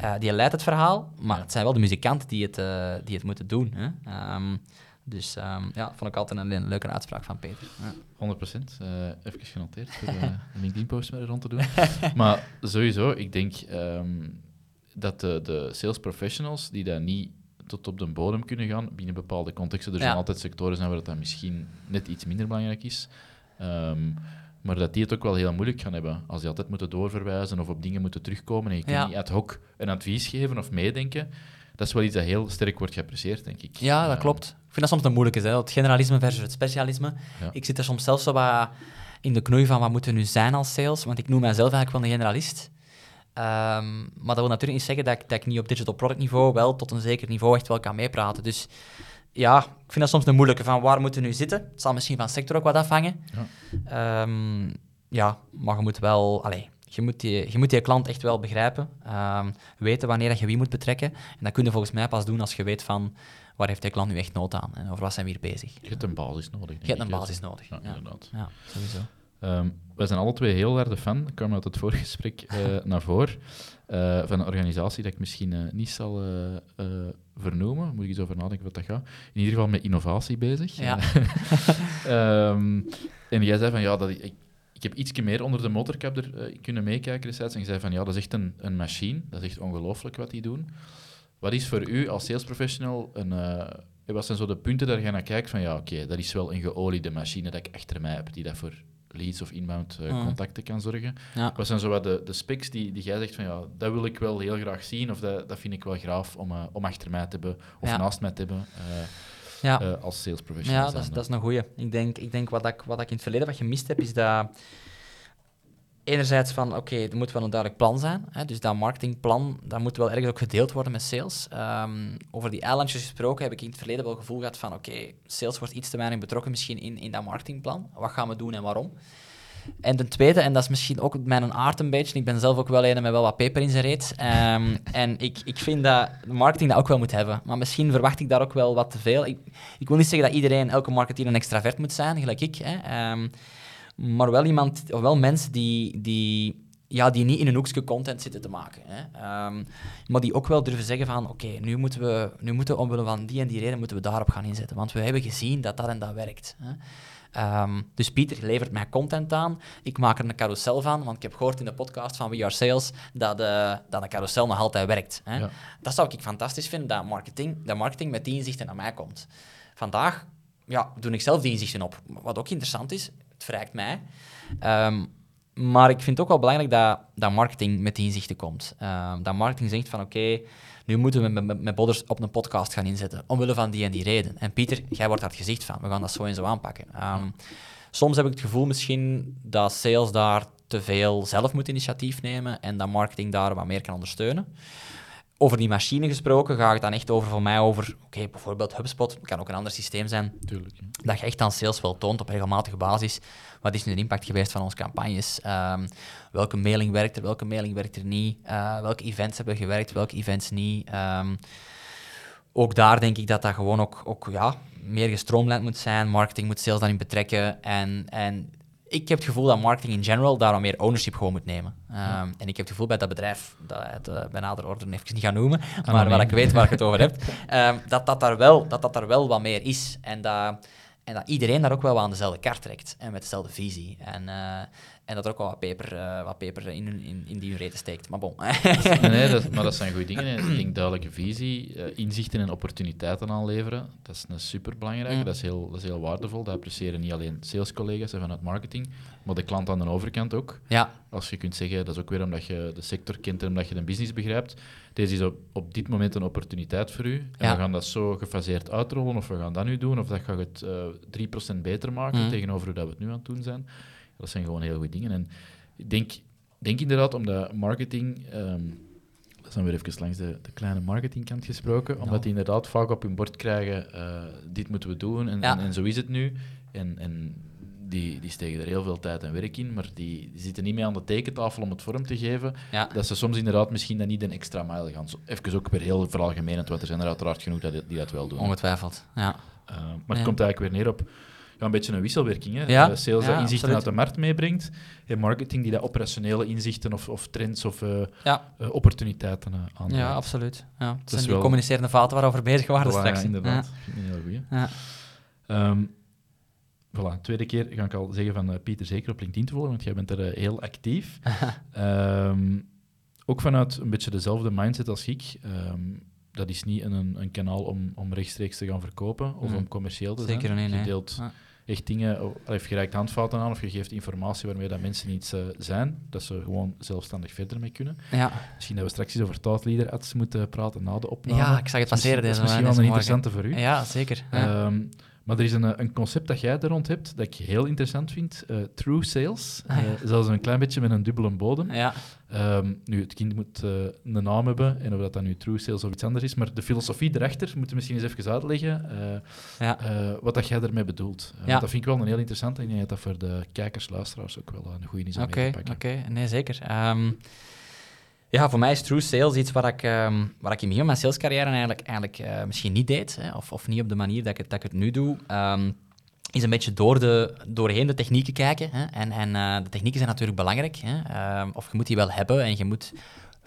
B: Uh, die leidt het verhaal, maar het zijn wel de muzikanten die het, uh, die het moeten doen. Hè? Um, dus um, ja, vond ik altijd een, een, leuke uitspraak van Peter. Ja.
A: 100 procent. Uh, even genoteerd voor de (laughs) LinkedIn-post met rond te doen. maar sowieso, ik denk um, dat de, de sales professionals die dat niet tot op de bodem kunnen gaan binnen bepaalde contexten. Er zijn ja. altijd sectoren zijn waar dat misschien net iets minder belangrijk is. Um, maar dat die het ook wel heel moeilijk gaan hebben. Als die altijd moeten doorverwijzen of op dingen moeten terugkomen en je kunt niet ad hoc een advies geven of meedenken. Dat is wel iets dat heel sterk wordt geapprecieerd, denk ik.
B: Ja, dat klopt. Ik vind dat soms een moeilijke, hè? het generalisme versus het specialisme. Ik zit er soms zelfs zo wat in de knoei van wat moeten we nu zijn als sales, want ik noem mijzelf eigenlijk wel een generalist. Um, maar dat wil natuurlijk niet zeggen dat ik, dat ik niet op digital product niveau wel tot een zeker niveau echt wel kan meepraten. Dus ja, ik vind dat soms een moeilijke van waar moeten we nu zitten. Het zal misschien van sector ook wat afhangen. Ja, um, ja maar je moet wel... Allez, je moet, die, je moet die klant echt wel begrijpen, um, weten wanneer je wie moet betrekken. En dat kun je volgens mij pas doen als je weet van waar heeft die klant nu echt nood aan en over wat zijn we hier bezig.
A: Je hebt een basis nodig.
B: Je hebt een basis nodig. Ja,
A: inderdaad.
B: Ja, sowieso.
A: Um, wij zijn alle twee heel harde fan, dat kwam uit het voorgesprek uh, (laughs) naar voren, uh, van een organisatie dat ik misschien uh, niet zal vernoemen. Moet ik eens over nadenken wat dat gaat. In ieder geval met innovatie bezig.
B: Ja.
A: um, (laughs) en jij zei van ja, dat ik, ik heb iets meer onder de motorkap er kunnen meekijken destijds. En je zei van ja, dat is echt een, een machine. Dat is echt ongelooflijk wat die doen. Wat is voor u als sales professional een. wat zijn zo de punten dat je naar kijkt van ja, oké, dat is wel een geoliede machine dat ik achter mij heb, die dat voor leads of inbound uh, contacten kan zorgen. Ja. Wat zijn zo wat de, de specs die, die jij zegt van ja, dat wil ik wel heel graag zien of dat, dat vind ik wel graaf om, om achter mij te hebben of ja. naast mij te hebben uh, ja. als sales professional?
B: Ja, dat is, dat is een goeie. Ik denk, ik denk wat, ik, wat ik in het verleden wat gemist heb, is dat enerzijds van, oké, okay, er moet wel een duidelijk plan zijn. Hè, dus dat marketingplan, dat moet wel ergens ook gedeeld worden met sales. Um, over die eilandjes gesproken heb ik in het verleden wel het gevoel gehad van, oké, okay, sales wordt iets te weinig betrokken misschien in, in dat marketingplan. Wat gaan we doen en waarom? En ten tweede, en dat is misschien ook mijn aard een beetje, ik ben zelf ook wel een met wel wat peper in zijn reet. Um, (laughs) en ik, ik vind dat marketing dat ook wel moet hebben. Maar misschien verwacht ik daar ook wel wat te veel. Ik, ik wil niet zeggen dat iedereen, elke marketeer een extravert moet zijn, gelijk ik. Hè. Um, maar wel iemand, of wel mensen die, die, ja, die niet in een hoekje content zitten te maken. Hè. Um, maar die ook wel durven zeggen van, oké, nu moeten we, nu moeten we omwille van die en die reden, moeten we daarop gaan inzetten. Want we hebben gezien dat dat en dat werkt. Hè. Um, dus Pieter levert mij content aan. Ik maak er een carousel van, want ik heb gehoord in de podcast van We Are Sales dat, uh, dat een carousel nog altijd werkt. Hè. Ja. Dat zou ik fantastisch vinden, dat marketing, dat marketing met die inzichten naar mij komt. Vandaag ja, doe ik zelf die inzichten op. Wat ook interessant is, het verrijkt mij. Um, maar ik vind het ook wel belangrijk dat, dat marketing met die inzichten komt. Um, dat marketing zegt van oké, nu moeten we met, met, Bodders op een podcast gaan inzetten, omwille van die en die reden. En Pieter, jij wordt daar het gezicht van, we gaan dat zo en zo aanpakken. Um, soms heb ik het gevoel misschien dat sales daar te veel zelf moet initiatief nemen en dat marketing daar wat meer kan ondersteunen over die machine gesproken, gaat het dan echt over voor mij over, oké, bijvoorbeeld HubSpot, kan ook een ander systeem zijn.
A: Tuurlijk.
B: Dat je echt aan sales wel toont op regelmatige basis. Wat is nu de impact geweest van onze campagnes? Um, welke mailing werkt er, welke mailing werkt er niet? Uh, welke events hebben gewerkt, welke events niet? Um, ook daar denk ik dat dat gewoon ook, ook ja, meer gestroomlijnd moet zijn. Marketing moet sales daarin betrekken. En, en ik heb het gevoel dat marketing in general daarom meer ownership gewoon moet nemen. Um, En ik heb het gevoel bij dat bedrijf, dat het uh, bij nader orde even niet gaan noemen, maar waar ik weet waar ik het over heb, um, (laughs) dat, dat, daar wel, dat dat daar wel wat meer is. En dat, en dat iedereen daar ook wel aan dezelfde kaart trekt en met dezelfde visie. En, uh, en dat er ook wel wat peper, uh, wat peper in, in, in die reden steekt. Maar bon. (laughs)
A: nee, nee dat, (laughs) maar dat zijn goede dingen. Ik denk duidelijke visie, uh, inzichten en opportuniteiten aanleveren. Dat is een superbelangrijke. Mm. Dat, is heel, dat is heel waardevol. Dat appreciëren niet alleen salescollega's en vanuit marketing, maar de klant aan de overkant ook.
B: Ja.
A: Als je kunt zeggen, dat is ook weer omdat je de sector kent en omdat je de business begrijpt. Deze is op, op dit moment een opportuniteit voor u. En ja. we gaan dat zo gefaseerd uitrollen, of we gaan dat nu doen, of dat gaat het uh, 3% beter maken mm. tegenover hoe dat we het nu aan het doen zijn. Dat zijn gewoon heel goede dingen. En ik denk, denk inderdaad, omdat marketing um, Dat is dan weer even langs de, de kleine marketingkant gesproken, omdat die inderdaad vaak op hun bord krijgen, uh, dit moeten we doen en, en, en, zo is het nu. En, en die, die steken er heel veel tijd en werk in, maar die, die zitten niet mee aan de tekentafel om het vorm te geven. Ja. Dat ze soms inderdaad misschien dan niet een extra mijl gaan. Even ook weer heel veralgemenend, want er zijn er uiteraard genoeg dat, die dat wel doen.
B: Ongetwijfeld, ja.
A: Uh, maar het komt eigenlijk weer neer op ja, een beetje een wisselwerking. Hè? Ja, uh, sales ja, dat inzichten uit de markt meebrengt en marketing die dat operationele inzichten of, of trends of uh, ja. uh, opportuniteiten aanbrengt.
B: Ja, absoluut. Ja. Zijn die wel... communicerende vaten waarover bezig waren straks.
A: Ja, inderdaad. Een heel goeie. Ja. Um, voilà, tweede keer ga ik al zeggen van Pieter zeker op LinkedIn te volgen, want jij bent er heel actief. um, (laughs) ook vanuit een beetje dezelfde mindset als ik. Um, dat is niet een, een kanaal om, om rechtstreeks te gaan verkopen of mm. om commercieel te
B: zeker
A: zijn.
B: Niet,
A: je deelt ja. Echt dingen, of je reikt handvaten aan of je geeft informatie waarmee dat mensen iets uh, zijn, dat ze gewoon zelfstandig verder mee kunnen.
B: Ja.
A: Misschien dat we straks eens over Thoughtleader ads moeten praten na de opname.
B: Ja, ik zag het passeren.
A: Dat is misschien wel een interessante voor u.
B: Ja, zeker. Ja.
A: Um, maar er is een, een concept dat jij er rond hebt, dat ik heel interessant vind. Uh, true sales. Uh, zelfs een klein beetje met een dubbele bodem.
B: Ja.
A: Um, nu, het kind moet uh, een naam hebben, en of dat dan nu true sales of iets anders is. Maar de filosofie erachter moeten we misschien eens even uitleggen. Ja. wat dat jij ermee bedoelt. Ja. Dat vind ik wel een heel interessant. En ik denk dat dat voor de kijkers, luisteraars ook wel een goede is om okay, mee te pakken.
B: Oké, okay. nee, zeker. Um, ja, voor mij is true sales iets waar ik, um, waar ik in mijn salescarrière eigenlijk, eigenlijk misschien niet deed, hè, of, of niet op de manier dat ik het, dat ik het nu doe. Is een beetje door de, doorheen de technieken kijken. Hè. En, en uh, de technieken zijn natuurlijk belangrijk. Hè. Um, of je moet die wel hebben en je moet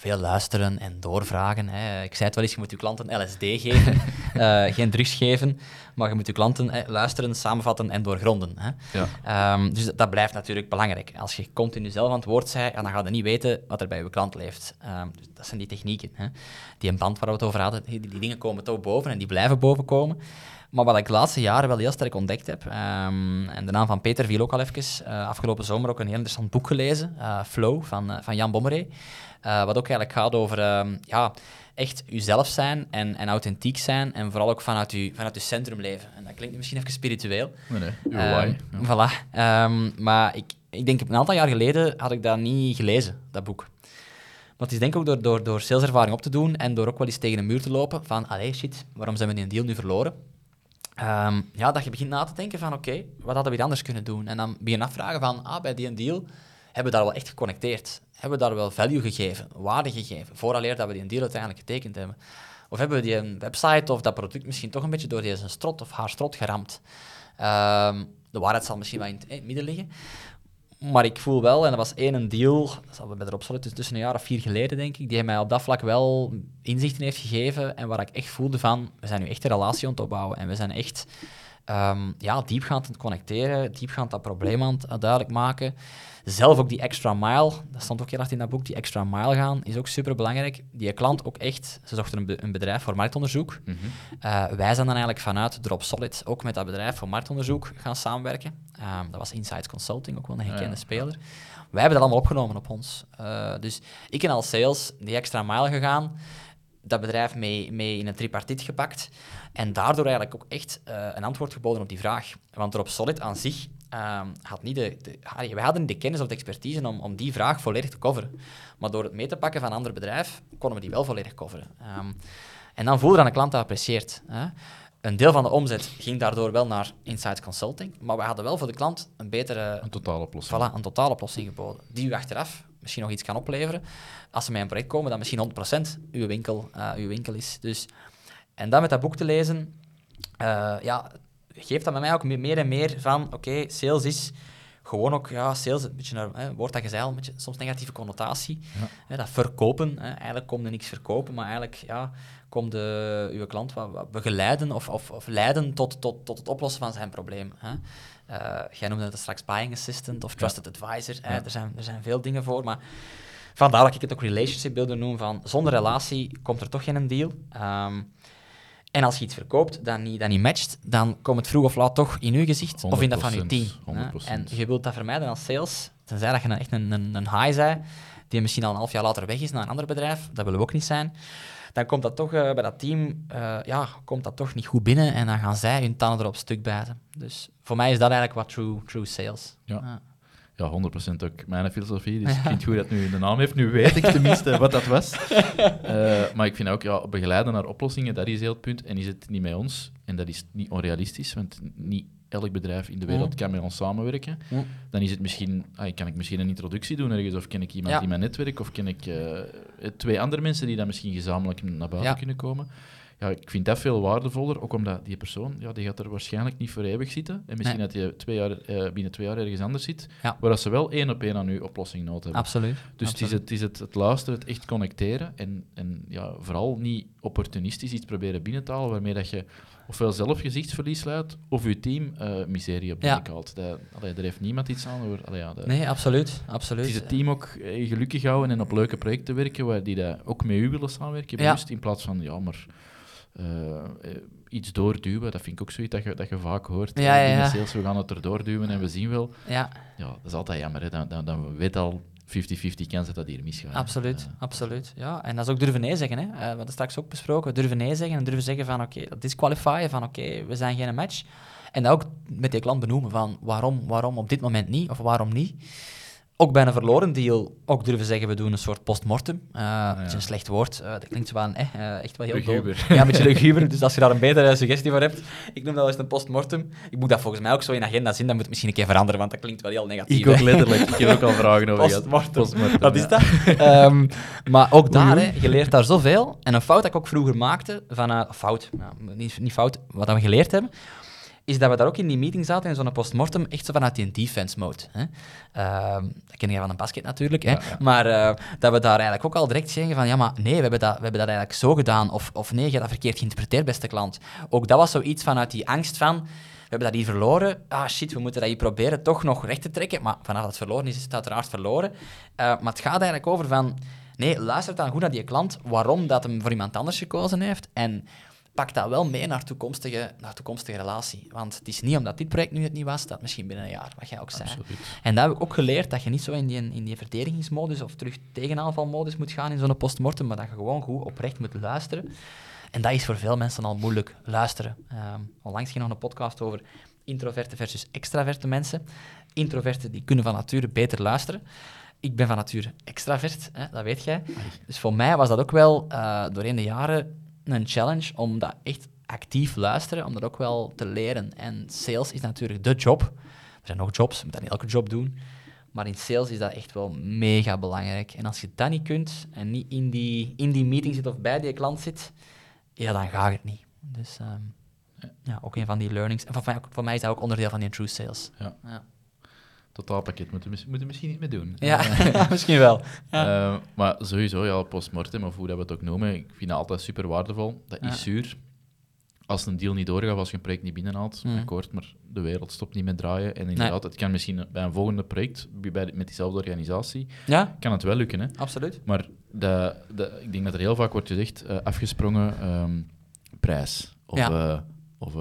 B: veel luisteren en doorvragen. Hè. Ik zei het wel eens, je moet je klanten LSD geven, uh, (laughs) geen drugs geven, maar je moet je klanten luisteren, samenvatten en doorgronden. Hè. Ja. Um, dus dat blijft natuurlijk belangrijk. Als je continu zelf aan het woord bent, dan ga je niet weten wat er bij je klant leeft. Um, dus dat zijn die technieken. Hè. Die een band waar we het over hadden, die, die dingen komen toch boven en die blijven boven komen. Maar wat ik de laatste jaren wel heel sterk ontdekt heb, um, en de naam van Peter viel ook al even, uh, afgelopen zomer ook een heel interessant boek gelezen, uh, Flow, van, uh, van Jan Bommeré. Wat ook eigenlijk gaat over uh, ja, echt uzelf zijn en, en authentiek zijn. En vooral ook vanuit je, vanuit uw centrum leven. En dat klinkt misschien even spiritueel.
A: Nee, nee. Ja.
B: Voilà. Um, maar ik, ik denk een aantal jaar geleden had ik dat niet gelezen, dat boek. Maar het is denk ik ook door, door, door saleservaring op te doen en door ook wel eens tegen een muur te lopen van, allee, shit, waarom zijn we die deal nu verloren? Um, ja, dat je begint na te denken van, oké, wat hadden we anders kunnen doen? En dan begin afvragen van, ah, bij die deal hebben we daar wel echt geconnecteerd? Hebben we daar wel value gegeven, waarde gegeven, vooraleer dat we die deal uiteindelijk getekend hebben? Of hebben we die website of dat product misschien toch een beetje door deze strot of haar strot geramd? Um, de waarheid zal misschien wel in het midden liggen. Maar ik voel wel, en dat was één een deal, dat zal bij de Robsolid dus tussen een jaar of vier geleden, denk ik, die mij op dat vlak wel inzichten heeft gegeven en waar ik echt voelde van, we zijn nu echt een relatie aan het opbouwen en we zijn echt um, ja, diepgaand aan het connecteren, diepgaand dat probleem aan het duidelijk maken zelf ook die extra mile, dat stond ook heel hard in dat boek, die extra mile gaan, is ook super belangrijk. Die klant ook echt, ze zochten een, een bedrijf voor marktonderzoek. Mm wij zijn dan eigenlijk vanuit Drop Solid ook met dat bedrijf voor marktonderzoek gaan samenwerken. Uh, dat was Insights Consulting, ook wel een gekende speler. Wij hebben dat allemaal opgenomen op ons. Uh, dus ik en als sales die extra mile gegaan, dat bedrijf mee, mee in een tripartiet gepakt. En daardoor eigenlijk ook echt uh, een antwoord geboden op die vraag. Want Drop Solid aan zich um, had niet de, de, hadden niet de kennis of de expertise om, om die vraag volledig te coveren. Maar door het mee te pakken van een ander bedrijf, konden we die wel volledig coveren. Um, en dan voelde dat een klant dat apprecieert. Hè. Een deel van de omzet ging daardoor wel naar Insights Consulting, maar we hadden wel voor de klant een betere...
A: Een totale oplossing.
B: Voilà, een totale oplossing geboden, die u achteraf misschien nog iets kan opleveren. Als ze met een project komen, dat misschien 100% uw winkel, uh, uw winkel is. Dus, en dan met dat boek te lezen, uh, ja, geeft dat bij mij ook meer en meer van, oké, sales is gewoon ook, ja, sales, een beetje een woord dat je zei al, een beetje soms negatieve connotatie. Ja. Hè, dat verkopen, hè, eigenlijk komt er niks verkopen, maar eigenlijk, ja, komt de, uw klant wat, begeleiden of, of, of, leiden tot, tot, tot het oplossen van zijn probleem. Hè. Uh, jij noemde het straks buying assistant of trusted advisor. Hè. Er, zijn, er zijn veel dingen voor, maar vandaar dat ik het ook relationship builder noem, van zonder relatie komt er toch geen deal. Um, en als je iets verkoopt dat niet, dat niet matcht, dan komt het vroeg of laat toch in je gezicht of in dat van je team. En je wilt dat vermijden als sales, tenzij dat je echt een, een, een high zei, die misschien al een half jaar later weg is naar een ander bedrijf, dat willen we ook niet zijn. Dan komt dat toch uh, bij dat team uh, ja, komt dat toch niet goed binnen en dan gaan zij hun tanden erop stuk bijten. Dus voor mij is dat eigenlijk wat true, true sales.
A: Ja. ja, 100% ook mijn filosofie. Dus (laughs) ik vind het goed dat nu de naam heeft. Nu weet ik tenminste wat dat was. Uh, (laughs) maar ik vind ook, ja, begeleiden naar oplossingen, dat is heel het punt. En is het niet met ons, en dat is niet onrealistisch, want niet elk bedrijf in de wereld kan met ons samenwerken. Dan is het misschien, ah, kan ik misschien een introductie doen ergens, of ken ik iemand in mijn netwerk, of ken ik uh, twee andere mensen die dan misschien gezamenlijk naar buiten kunnen komen ja, ik vind dat veel waardevoller, ook omdat die persoon, ja, die gaat er waarschijnlijk niet voor eeuwig zitten. En misschien dat je twee jaar, uh, binnen twee jaar ergens anders zit, ja. waar ze wel één op één aan je oplossing nodig hebben.
B: Absoluut.
A: Dus Het, is het, het, is het, het laatste, het echt connecteren en, en ja, vooral niet opportunistisch iets proberen binnen te halen, waarmee dat je ofwel zelf gezichtsverlies leidt, of je team uh, miserie op de ja. haalt. Dat, allee, daar heeft niemand iets aan. Hoor. Allee, ja,
B: nee, absoluut, absoluut.
A: Het is het team ook eh, gelukkig houden en op leuke projecten werken, waar die dat ook met u willen samenwerken, bewust, in plaats van, ja, maar uh, iets doorduwen. Dat vind ik ook zoiets dat je, dat je vaak hoort.
B: Ja, ja, ja.
A: Sales, we gaan het erdoor duwen en we zien wel. Ja. ja dat is altijd jammer. Hè. Dan, dan, dan weet al 50-50 kans dat dat hier misgaat.
B: Absoluut, uh, absoluut. Ja, en dat is ook durven nee zeggen. Hè. Uh, we hadden straks ook besproken. Durven nee zeggen en durven zeggen van oké, okay, disqualifyen van oké, we zijn geen match. En dat ook met die klant benoemen van waarom, waarom op dit moment niet of waarom niet ook bij een verloren deal ook durven zeggen, we doen een soort postmortem. Uh, Dat is een slecht woord. Uh, dat klinkt van, eh, echt wel heel
A: luguber.
B: Ja, een beetje luguber. Dus als je daar een betere suggestie voor hebt, ik noem dat wel eens een postmortem. Ik moet dat volgens mij ook zo in agenda zien, dan moet het misschien een keer veranderen, want dat klinkt wel heel negatief.
A: Ik ook letterlijk. ik heb ook al vragen over
B: postmortem. postmortem. Wat is dat? um, maar ook daar, hè, je leert daar zoveel. En een fout dat ik ook vroeger maakte, van, fout, nou, niet, niet fout, wat we geleerd hebben, is dat we daar ook in die meeting zaten, in zo'n postmortem, echt zo vanuit die defense mode. Hè. Uh, dat ken je van een basket natuurlijk, hè. maar uh, dat we daar eigenlijk ook al direct zeggen van, ja, maar nee, we hebben dat, we hebben dat eigenlijk zo gedaan, of, of nee, je hebt dat verkeerd geïnterpreteerd, beste klant. Ook dat was zoiets vanuit die angst van, we hebben dat hier verloren, ah shit, we moeten dat hier proberen toch nog recht te trekken, maar vanaf dat het verloren is, is het uiteraard verloren. Uh, maar het gaat eigenlijk over van, nee, luister dan goed naar die klant, waarom dat hem voor iemand anders gekozen heeft, en pak dat wel mee naar toekomstige, naar toekomstige relatie. Want het is niet omdat dit project nu het niet was, dat misschien binnen een jaar, wat jij ook zei. Absoluut. En dat heb ik ook geleerd, dat je niet zo in die, in die verdedigingsmodus of terug tegenaanvalmodus moet gaan in zo'n postmortem, maar dat je gewoon goed oprecht moet luisteren. En dat is voor veel mensen al moeilijk, luisteren. Um, onlangs ging nog een podcast over introverte versus extraverte mensen. Introverten die kunnen van nature beter luisteren. Ik ben van nature extravert, hè, dat weet jij. Dus voor mij was dat ook wel uh, doorheen de jaren een challenge om dat echt actief luisteren, om dat ook wel te leren. En sales is natuurlijk de job. Er zijn nog jobs, je moet dat niet elke job doen. Maar in sales is dat echt wel mega belangrijk. En als je dat niet kunt en niet in die, in die meeting zit of bij die klant zit, ja, dan gaat het niet. Dus um, ja, ook een van die learnings. En voor mij, voor mij is dat ook onderdeel van die true sales.
A: Ja. ja totaalpakket moeten we, moeten misschien niet meer doen.
B: Ja, (laughs) misschien wel. (laughs)
A: Ja. Uh, maar sowieso, ja, postmortem, of hoe dat we het ook noemen, ik vind dat altijd super waardevol. Dat is zuur. Als een deal niet doorgaat, als je een project niet binnenhaalt, mm. akkoord, maar de wereld stopt niet met draaien. En inderdaad, het kan misschien bij een volgende project, bij, met diezelfde organisatie,
B: ja?
A: kan het wel lukken. Hè?
B: Absoluut.
A: Maar de, de, ik denk dat er heel vaak wordt gezegd, uh, afgesprongen um, prijs. Of, ja. uh, of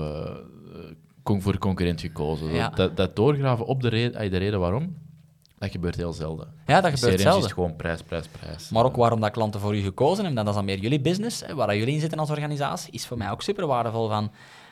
A: voor concurrent gekozen. Dat, dat, doorgraven op de reden, de reden waarom, dat gebeurt heel zelden.
B: Ja, dat gebeurt zelden.
A: is gewoon prijs, prijs, prijs.
B: Maar ook waarom dat klanten voor u gekozen hebben, dat is dan meer jullie business, hè, waar jullie in zitten als organisatie, is voor mij ook super waardevol van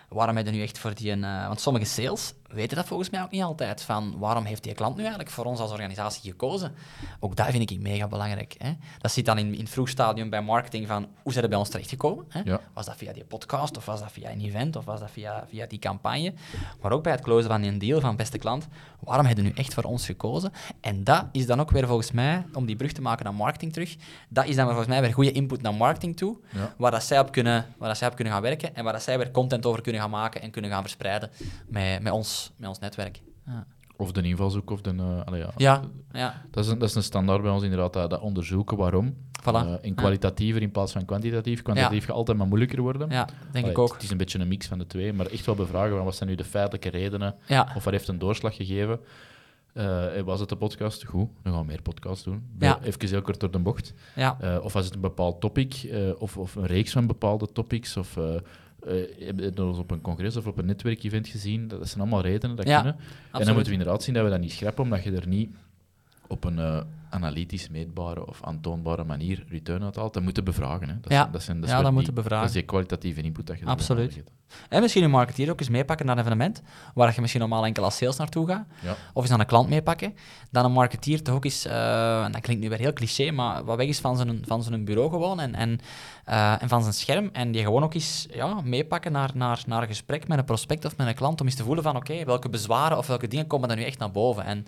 B: waarom heb je nu echt voor die... Uh, want sommige sales weten dat volgens mij ook niet altijd. Van waarom heeft die klant nu eigenlijk voor ons als organisatie gekozen? Ook dat vind ik mega belangrijk. Hè? Dat zit dan in, in het vroeg stadium bij marketing van hoe zijn er bij ons terechtgekomen? Hè? Was dat via die podcast of was dat via een event of was dat via, via die campagne? Maar ook bij het closen van een deal van beste klant, waarom hebben nu echt voor ons gekozen? En dat is dan ook weer volgens mij, om die brug te maken naar marketing terug, dat is dan volgens mij weer goede input naar marketing toe, waar, dat zij op kunnen, waar dat zij op kunnen gaan werken en waar dat zij weer content over kunnen gaan maken en kunnen gaan verspreiden met, met ons met ons netwerk. Ja.
A: Of de invalshoek of de... Uh, ja.
B: Ja, ja.
A: Dat, is een, dat is een standaard bij ons inderdaad, dat, dat onderzoeken waarom.
B: Voilà. Uh,
A: in kwalitatiever in plaats van kwantitatief. Kwantitatief gaat altijd maar moeilijker worden.
B: Ja, denk ik ook.
A: Het is een beetje een mix van de twee, maar echt wel bevragen wat zijn nu de feitelijke redenen of wat heeft een doorslag gegeven. Uh, was het de podcast? Goed, dan gaan we meer podcasts doen.
B: Ja.
A: Even heel kort door de bocht.
B: Ja.
A: Uh, of was het een bepaald topic, uh, of, of een reeks van bepaalde topics, of hebben we op een congres of op een netwerkevent gezien. Dat zijn allemaal redenen dat kunnen. En dan moeten we inderdaad zien dat we dat niet schrappen, omdat je er niet op een uh, analytisch meetbare of aantoonbare manier return uithaalt. Dat moeten bevragen. Hè. Dat,
B: ja,
A: dat, zijn,
B: dat, ja, dat moeten bevragen.
A: Dat is die kwalitatieve input dat je
B: Absoluut. En misschien een marketeer ook eens meepakken naar een evenement, waar je misschien normaal enkel als sales naartoe gaat.
A: Ja.
B: Of eens aan een klant meepakken. Dan een marketeer toch ook eens, eh, en dat klinkt nu weer heel cliché, maar wat weg is van zijn, van zijn bureau gewoon en, en, eh, en van zijn scherm. En die gewoon ook eens ja, meepakken naar, naar, naar een gesprek met een prospect of met een klant, om eens te voelen van oké, welke bezwaren of welke dingen komen er nu echt naar boven. En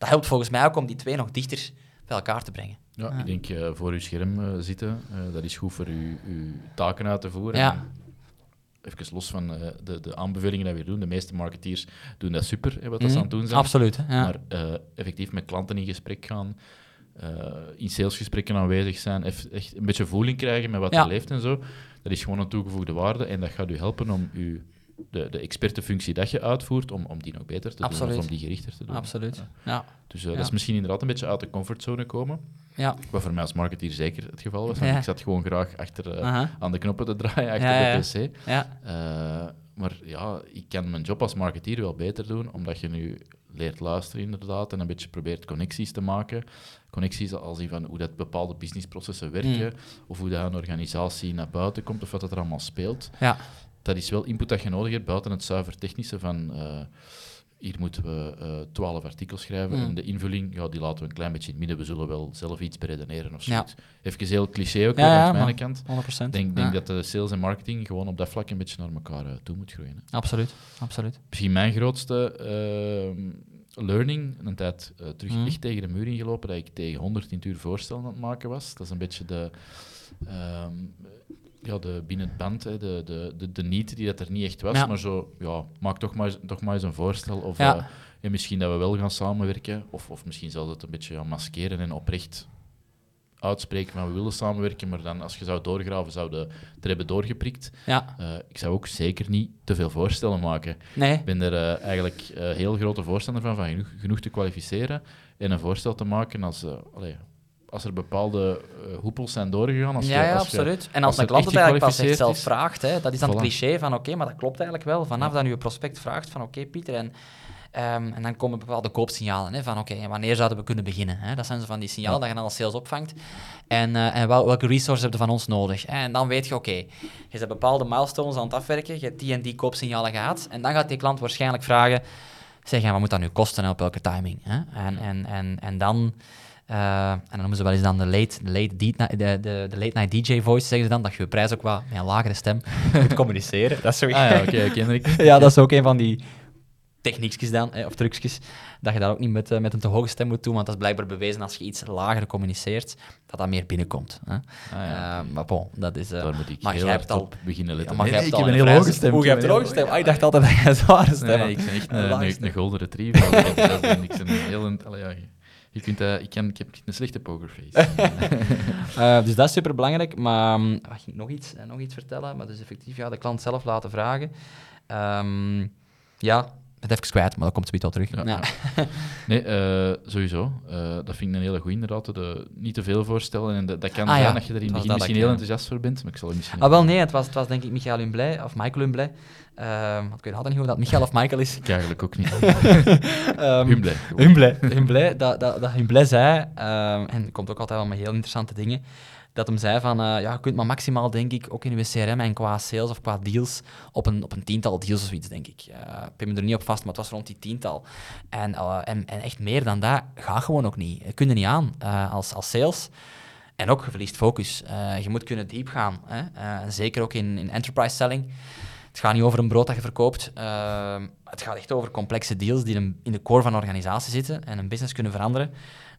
B: dat helpt volgens mij ook om die twee nog dichter bij elkaar te brengen.
A: Ja, ik denk uh, voor uw scherm uh, zitten, uh, dat is goed voor uw, uw taken uit te voeren.
B: Ja.
A: Even los van de, de aanbevelingen die we doen. De meeste marketeers doen dat super, hè, wat dat ze aan het doen zijn.
B: Absoluut. Ja.
A: Maar effectief met klanten in gesprek gaan, in salesgesprekken aanwezig zijn, echt een beetje voeling krijgen met wat
B: Ja.
A: er leeft en zo. Dat is gewoon een toegevoegde waarde en dat gaat u helpen om uw, de, de expertenfunctie dat je uitvoert, om, om die nog beter te
B: Absoluut.
A: doen of om die gerichter te doen.
B: Absoluut.
A: Ja.
B: Ja.
A: Dus uh,
B: Ja.
A: dat is misschien inderdaad een beetje uit de comfortzone komen.
B: Ja.
A: Wat voor mij als marketeer zeker het geval was. Want
B: Ja.
A: ik zat gewoon graag achter, uh,
B: Aha.
A: aan de knoppen te draaien, achter de pc.
B: Ja.
A: Uh, maar ja, ik kan mijn job als marketeer wel beter doen, omdat je nu leert luisteren inderdaad en een beetje probeert connecties te maken. Connecties als in van hoe dat bepaalde businessprocessen werken, of hoe dat een organisatie naar buiten komt, of wat dat er allemaal speelt.
B: Ja.
A: Dat is wel input dat je nodig hebt, buiten het zuiver technische van... uh, hier moeten we uh, twaalf artikels schrijven
B: Mm.
A: en de invulling, ja, die laten we een klein beetje in het midden. We zullen wel zelf iets beredeneren of
B: Ja.
A: zoiets. Even heel cliché ook
B: Ja, ja,
A: aan mijn kant.
B: 100%.
A: Ik denk,
B: Ja.
A: denk dat de sales en marketing gewoon op dat vlak een beetje naar elkaar uh, toe moet groeien. hè.
B: Absoluut. Absoluut.
A: Misschien mijn grootste uh, learning, een tijd terug
B: Mm.
A: echt tegen de muur ingelopen, dat ik tegen 100 in het uur voorstellen aan het maken was. Dat is een beetje de, ehm, ja, de binnen het band, hè, de, de, de, de niet die dat er niet echt was,
B: Ja.
A: maar zo, ja, maak toch maar, eens- toch maar eens een voorstel. Of
B: Ja.
A: eh, ja, misschien dat we wel gaan samenwerken, of, of misschien zelfs het een beetje gaan maskeren en oprecht uitspreken van we willen samenwerken, maar dan als je zou doorgraven, zou de er hebben doorgeprikt.
B: Ja.
A: Eh, ik zou ook zeker niet te veel voorstellen maken.
B: Nee.
A: Ik ben er eh, eigenlijk heel grote voorstander van, van genoeg, genoeg te kwalificeren en een voorstel te maken als, allee, als er bepaalde eh, hoepels zijn doorgegaan. Als
B: ja,
A: je,
B: ja,
A: als je-
B: absoluut. en
A: als
B: als een klant het eigenlijk pas echt
A: gekwalificeerd
B: zelf vraagt, hè, dat is dan het cliché van oké, maar dat klopt eigenlijk wel. Vanaf
A: Ja.
B: dat je prospect vraagt van oké, Pieter, en, ehm, en dan komen bepaalde koopsignalen hè, van oké, wanneer zouden we kunnen beginnen? Hè? Dat zijn zo van die signalen
A: Ja.
B: dat je dan als sales opvangt. En, eh, en wel, welke resources heb je van ons nodig? En dan weet je, oké, je hebt bepaalde milestones aan het afwerken, je hebt die en die koopsignalen gehad, en dan gaat die klant waarschijnlijk vragen, zeg, wat moet dat nu kosten en op welke timing? Hè? En, en, en, en dan... eh, en dan noemen ze wel eens dan de late, de late, de, de, de late night DJ voice, zeggen ze dan, dat je je prijs ook wat met een lagere stem (laughs) moet communiceren. Dat is zo
A: Ah ja, (laughs)
B: ja, dat is ook een van die techniekjes dan, hè, of trucjes, dat je dat ook niet met, eh, met een te hoge stem moet doen, want dat is blijkbaar bewezen als je iets lager communiceert, dat dat meer binnenkomt. Hè.
A: Ah, ja.
B: Eh, maar bon, dat is... eh,
A: Daar moet ik
B: maar
A: heel hard
B: hebt al-
A: op beginnen letten.
B: ja, maar
A: Nee,
B: jij
A: nee,
B: hebt
A: ik
B: al
A: heb een
B: een
A: heel hoge stem.
B: Hoe, je hebt een hoge stem? Ah, ik dacht altijd dat je een zware stem
A: Nee, ik ben echt
B: Een (laughs)
A: een, een, golden retriever. Ik ben zelfs een- ik ben een heel... een- allee, ja, je- je kunt, dat- ik, kan, ik heb een slechte pokerface. (laughs) (laughs)
B: Eh, dus dat is super belangrijk. Maar um, wat ging ik nog iets, eh, nog iets vertellen? Maar dus effectief, ja, de klant zelf laten vragen. Ehm, ja, het even kwijt, maar dat komt zoiets wel terug.
A: Ja,
B: Ja.
A: ja. (laughs) Nee, eh, sowieso. Eh, dat vind ik een hele goeie inderdaad. De, niet te veel voorstellen. En dat, dat kan
B: Ah,
A: zijn
B: ja.
A: dat je er in
B: Het
A: begin misschien
B: ik,
A: heel
B: ja.
A: enthousiast voor bent. Maar ik zal misschien...
B: Ah, wel nee, het was, het was denk ik Michael Humblay, of Michael Humblay. Ehm, want ik weet altijd niet of dat Michael of Michael is.
A: Ik eigenlijk ook niet. (laughs)
B: Ehm,
A: Humble.
B: Humblay. Humblay, dat, dat, dat Humblay zei, ehm, en er komt ook altijd wel met heel interessante dingen, dat hem zei van, eh, ja, je kunt maar maximaal, denk ik, ook in uw CRM en qua sales of qua deals, op een, op een tiental deals of zoiets, denk ik. Eh, ik pin me er niet op vast, maar het was rond die tiental. En, eh, en, echt meer dan dat gaat gewoon ook niet. Je kunt er niet aan eh, als, als sales. En ook, je verliest focus. Je moet kunnen diep gaan. Hè? Zeker ook in, in enterprise selling. Het gaat niet over een brood dat je verkoopt. Het gaat echt over complexe deals die in de core van een organisatie zitten en een business kunnen veranderen.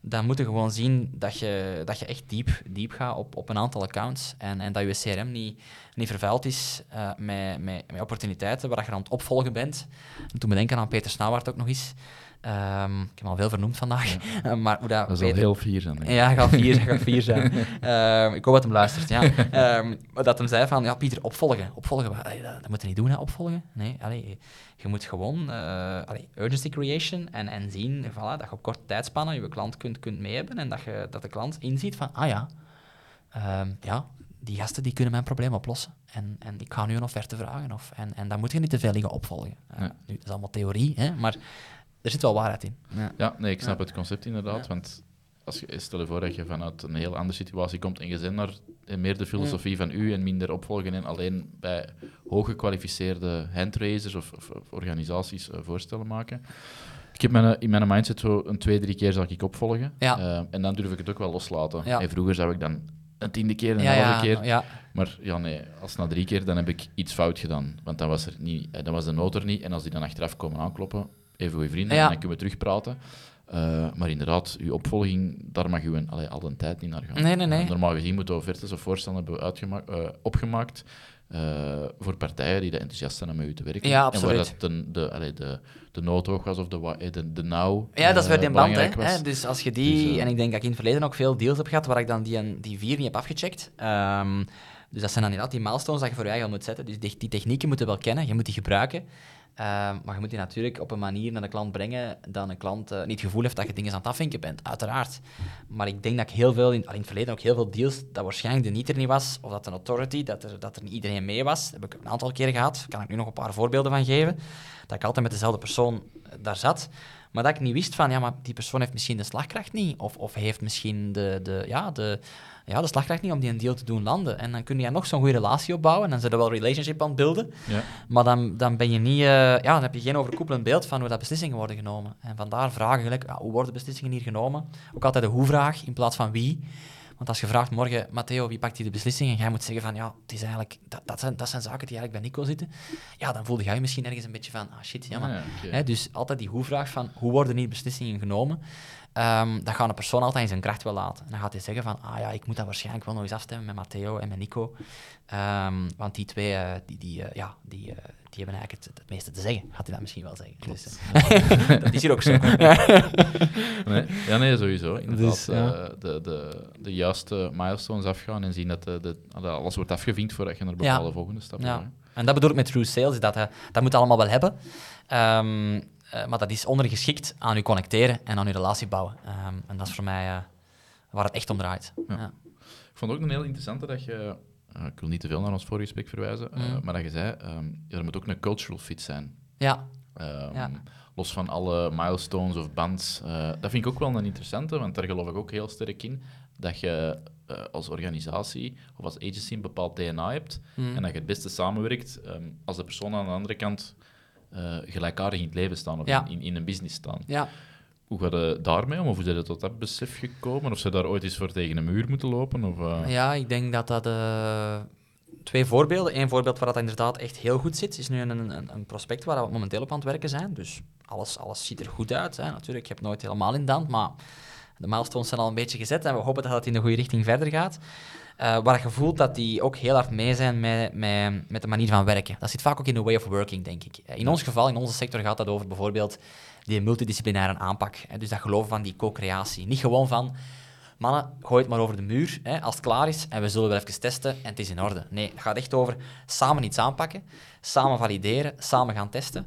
B: Dan moet je gewoon zien dat je, dat je echt diep, diep gaat op, op een aantal accounts. En, en dat je CRM niet, niet vervuild is eh, met, met, met opportuniteiten waar je aan het opvolgen bent. En toen me denken aan Peter Snauwaard ook nog eens. Ehm, ik heb hem al veel vernoemd vandaag. (laughs) maar hoe dat,
A: Dat is al
B: Peter-
A: heel fier zijn.
B: ja, vier, hij (laughs) gaat vier zijn. Ehm, ik hoop dat hem luistert, ja. Ehm, dat hem zei van, ja, Pieter, opvolgen. Opvolgen, allee, dat, dat moet je niet doen, hè, opvolgen. Nee, allee, je moet gewoon eh, allee, urgency creation en, en zien voilà, dat je op korte tijdspannen je klant kunt, kunt mee hebben en dat, je, dat de klant inziet van, ah ja, ja, die gasten die kunnen mijn probleem oplossen. En, en ik ga nu een offerte vragen. Of, en, en dan moet je niet te veel liggen opvolgen. Eh,
A: Ja.
B: nu, dat is allemaal theorie, hè, maar er zit wel waarheid in. Ja.
A: Ja, nee, ik snap
B: Ja.
A: het concept inderdaad.
B: Ja.
A: Want als je, stel je voor dat je vanuit een heel andere situatie komt en je zit naar meer de filosofie van u en minder opvolgen en alleen bij hooggekwalificeerde handraisers of, of, of organisaties uh, voorstellen maken. Ik heb mijn, in mijn mindset zo een twee, drie keer zal ik opvolgen.
B: Ja.
A: Uh, en dan durf ik het ook wel loslaten.
B: Ja.
A: En vroeger zou ik dan een tiende keer, een
B: Ja,
A: halve
B: ja,
A: keer.
B: ja.
A: Maar ja, nee, als na drie keer, dan heb ik iets fout gedaan. Want dan was, er niet, eh, dan was de nood er niet. En als die dan achteraf komen aankloppen, even goede vrienden,
B: Ja.
A: dan kunnen we terugpraten. Eh, maar inderdaad, uw opvolging, daar mag u een, allee, al een tijd niet naar gaan.
B: Nee, nee, nee.
A: Eh, normaal gezien moeten we offertes of voorstellen hebben uitgema- eh, opgemaakt voor partijen die er enthousiast zijn om met u te werken.
B: Ja,
A: En
B: absoluut.
A: waar dat de, de, allee, de, de nood hoog was of de, de, de nauw
B: Ja, dat is weer die band. Hè. Dus als je die,
A: Dus,
B: en ik denk dat ik in het verleden ook veel deals heb gehad waar ik dan die, die vier niet heb afgecheckt. Ehm, dus dat zijn dan inderdaad die milestones dat je voor je eigen moet zetten. Dus die, die technieken moeten wel kennen, je moet die gebruiken. Ehm, maar je moet die natuurlijk op een manier naar de klant brengen dat een klant eh, niet het gevoel heeft dat je dingen aan het afvinken bent, uiteraard. Maar ik denk dat ik heel veel, in, in het verleden ook heel veel deals, dat waarschijnlijk de niet er niet was, of dat een authority, dat er, dat er niet iedereen mee was. Dat heb ik een aantal keren gehad, daar kan ik nu nog een paar voorbeelden van geven. Dat ik altijd met dezelfde persoon daar zat. Maar dat ik niet wist van, ja, maar die persoon heeft misschien de slagkracht niet. Of, of heeft misschien de, de, ja, de, ja, de slagkracht niet om die een deal te doen landen. En dan kun je nog zo'n goede relatie opbouwen. En dan zit er wel relationship aan het beelden.
A: Ja.
B: Maar dan, dan ben je niet, eh, ja, dan heb je geen overkoepelend beeld van hoe dat beslissingen worden genomen. En vandaar vragen gelijk, ja, hoe worden beslissingen hier genomen? Ook altijd de hoe-vraag in plaats van wie. Want als je vraagt morgen, Matteo, wie pakt hier de beslissing? En jij moet zeggen van, ja, het is eigenlijk, dat, dat, zijn, dat zijn zaken die eigenlijk bij Nico zitten. Ja, dan voelde jij je misschien ergens een beetje van, ah shit, ja, maar...
A: Ah, ja, oké.
B: Hè, dus altijd die hoe-vraag van, hoe worden hier beslissingen genomen? Ehm, dat gaat een persoon altijd in zijn kracht wel laten. En dan gaat hij zeggen van, ah ja, ik moet dat waarschijnlijk wel nog eens afstemmen met Matteo en met Nico. Ehm, want die twee, eh, die, die, eh, ja, die, eh, die hebben eigenlijk het, het meeste te zeggen. Gaat hij dat misschien wel zeggen. Dus, (laughs) eh, dat is hier ook zo. (laughs)
A: Nee, ja, nee, sowieso. Inderdaad,
B: Dus, ja.
A: eh, de, de, de juiste milestones afgaan en zien dat, de, de, dat alles wordt afgevinkt voordat je naar bepaalde
B: Ja.
A: volgende stappen
B: Ja.
A: gaat.
B: En dat bedoel ik met true sales, is dat, eh, dat moet je allemaal wel hebben. Ehm, eh, maar dat is ondergeschikt aan je connecteren en aan je relatie bouwen. Ehm, en dat is voor mij eh, waar het echt om draait.
A: Ja.
B: Ja.
A: Ik vond ook een heel interessante dat je... eh, ik wil niet te veel naar ons vorige gesprek verwijzen, eh,
B: Mm.
A: maar dat je zei, ehm, ja, er moet ook een cultural fit zijn.
B: Ja.
A: Ehm,
B: Ja.
A: Los van alle milestones of bands. Eh, dat vind ik ook wel een interessante, want daar geloof ik ook heel sterk in. Dat je als organisatie of als agency een bepaald DNA hebt.
B: Mm.
A: En dat je het beste samenwerkt ehm, als de persoon aan de andere kant eh, gelijkaardig in het leven staan of
B: Ja.
A: in, in een business staan.
B: Ja.
A: Hoe gaat het daarmee om? Of hoe zijn je tot dat besef gekomen? Of ze daar ooit eens voor tegen een muur moeten lopen? Of, eh,
B: Ja, ik denk dat dat eh, twee voorbeelden. Eén voorbeeld waar dat inderdaad echt heel goed zit, is nu een, een, een prospect waar we momenteel op aan het werken zijn. Dus alles, alles ziet er goed uit. Hè. Natuurlijk, je hebt nooit helemaal in de hand, maar de milestones zijn al een beetje gezet en we hopen dat het in de goede richting verder gaat. Eh, waar je voelt dat die ook heel hard mee zijn met, met, met de manier van werken. Dat zit vaak ook in de way of working, denk ik. In ons geval, in onze sector, gaat dat over bijvoorbeeld die multidisciplinaire aanpak. Hè. Dus dat geloven van die co-creatie. Niet gewoon van, mannen, gooi het maar over de muur hè, als het klaar is en we zullen wel even testen en het is in orde. Nee, het gaat echt over samen iets aanpakken, samen valideren, samen gaan testen.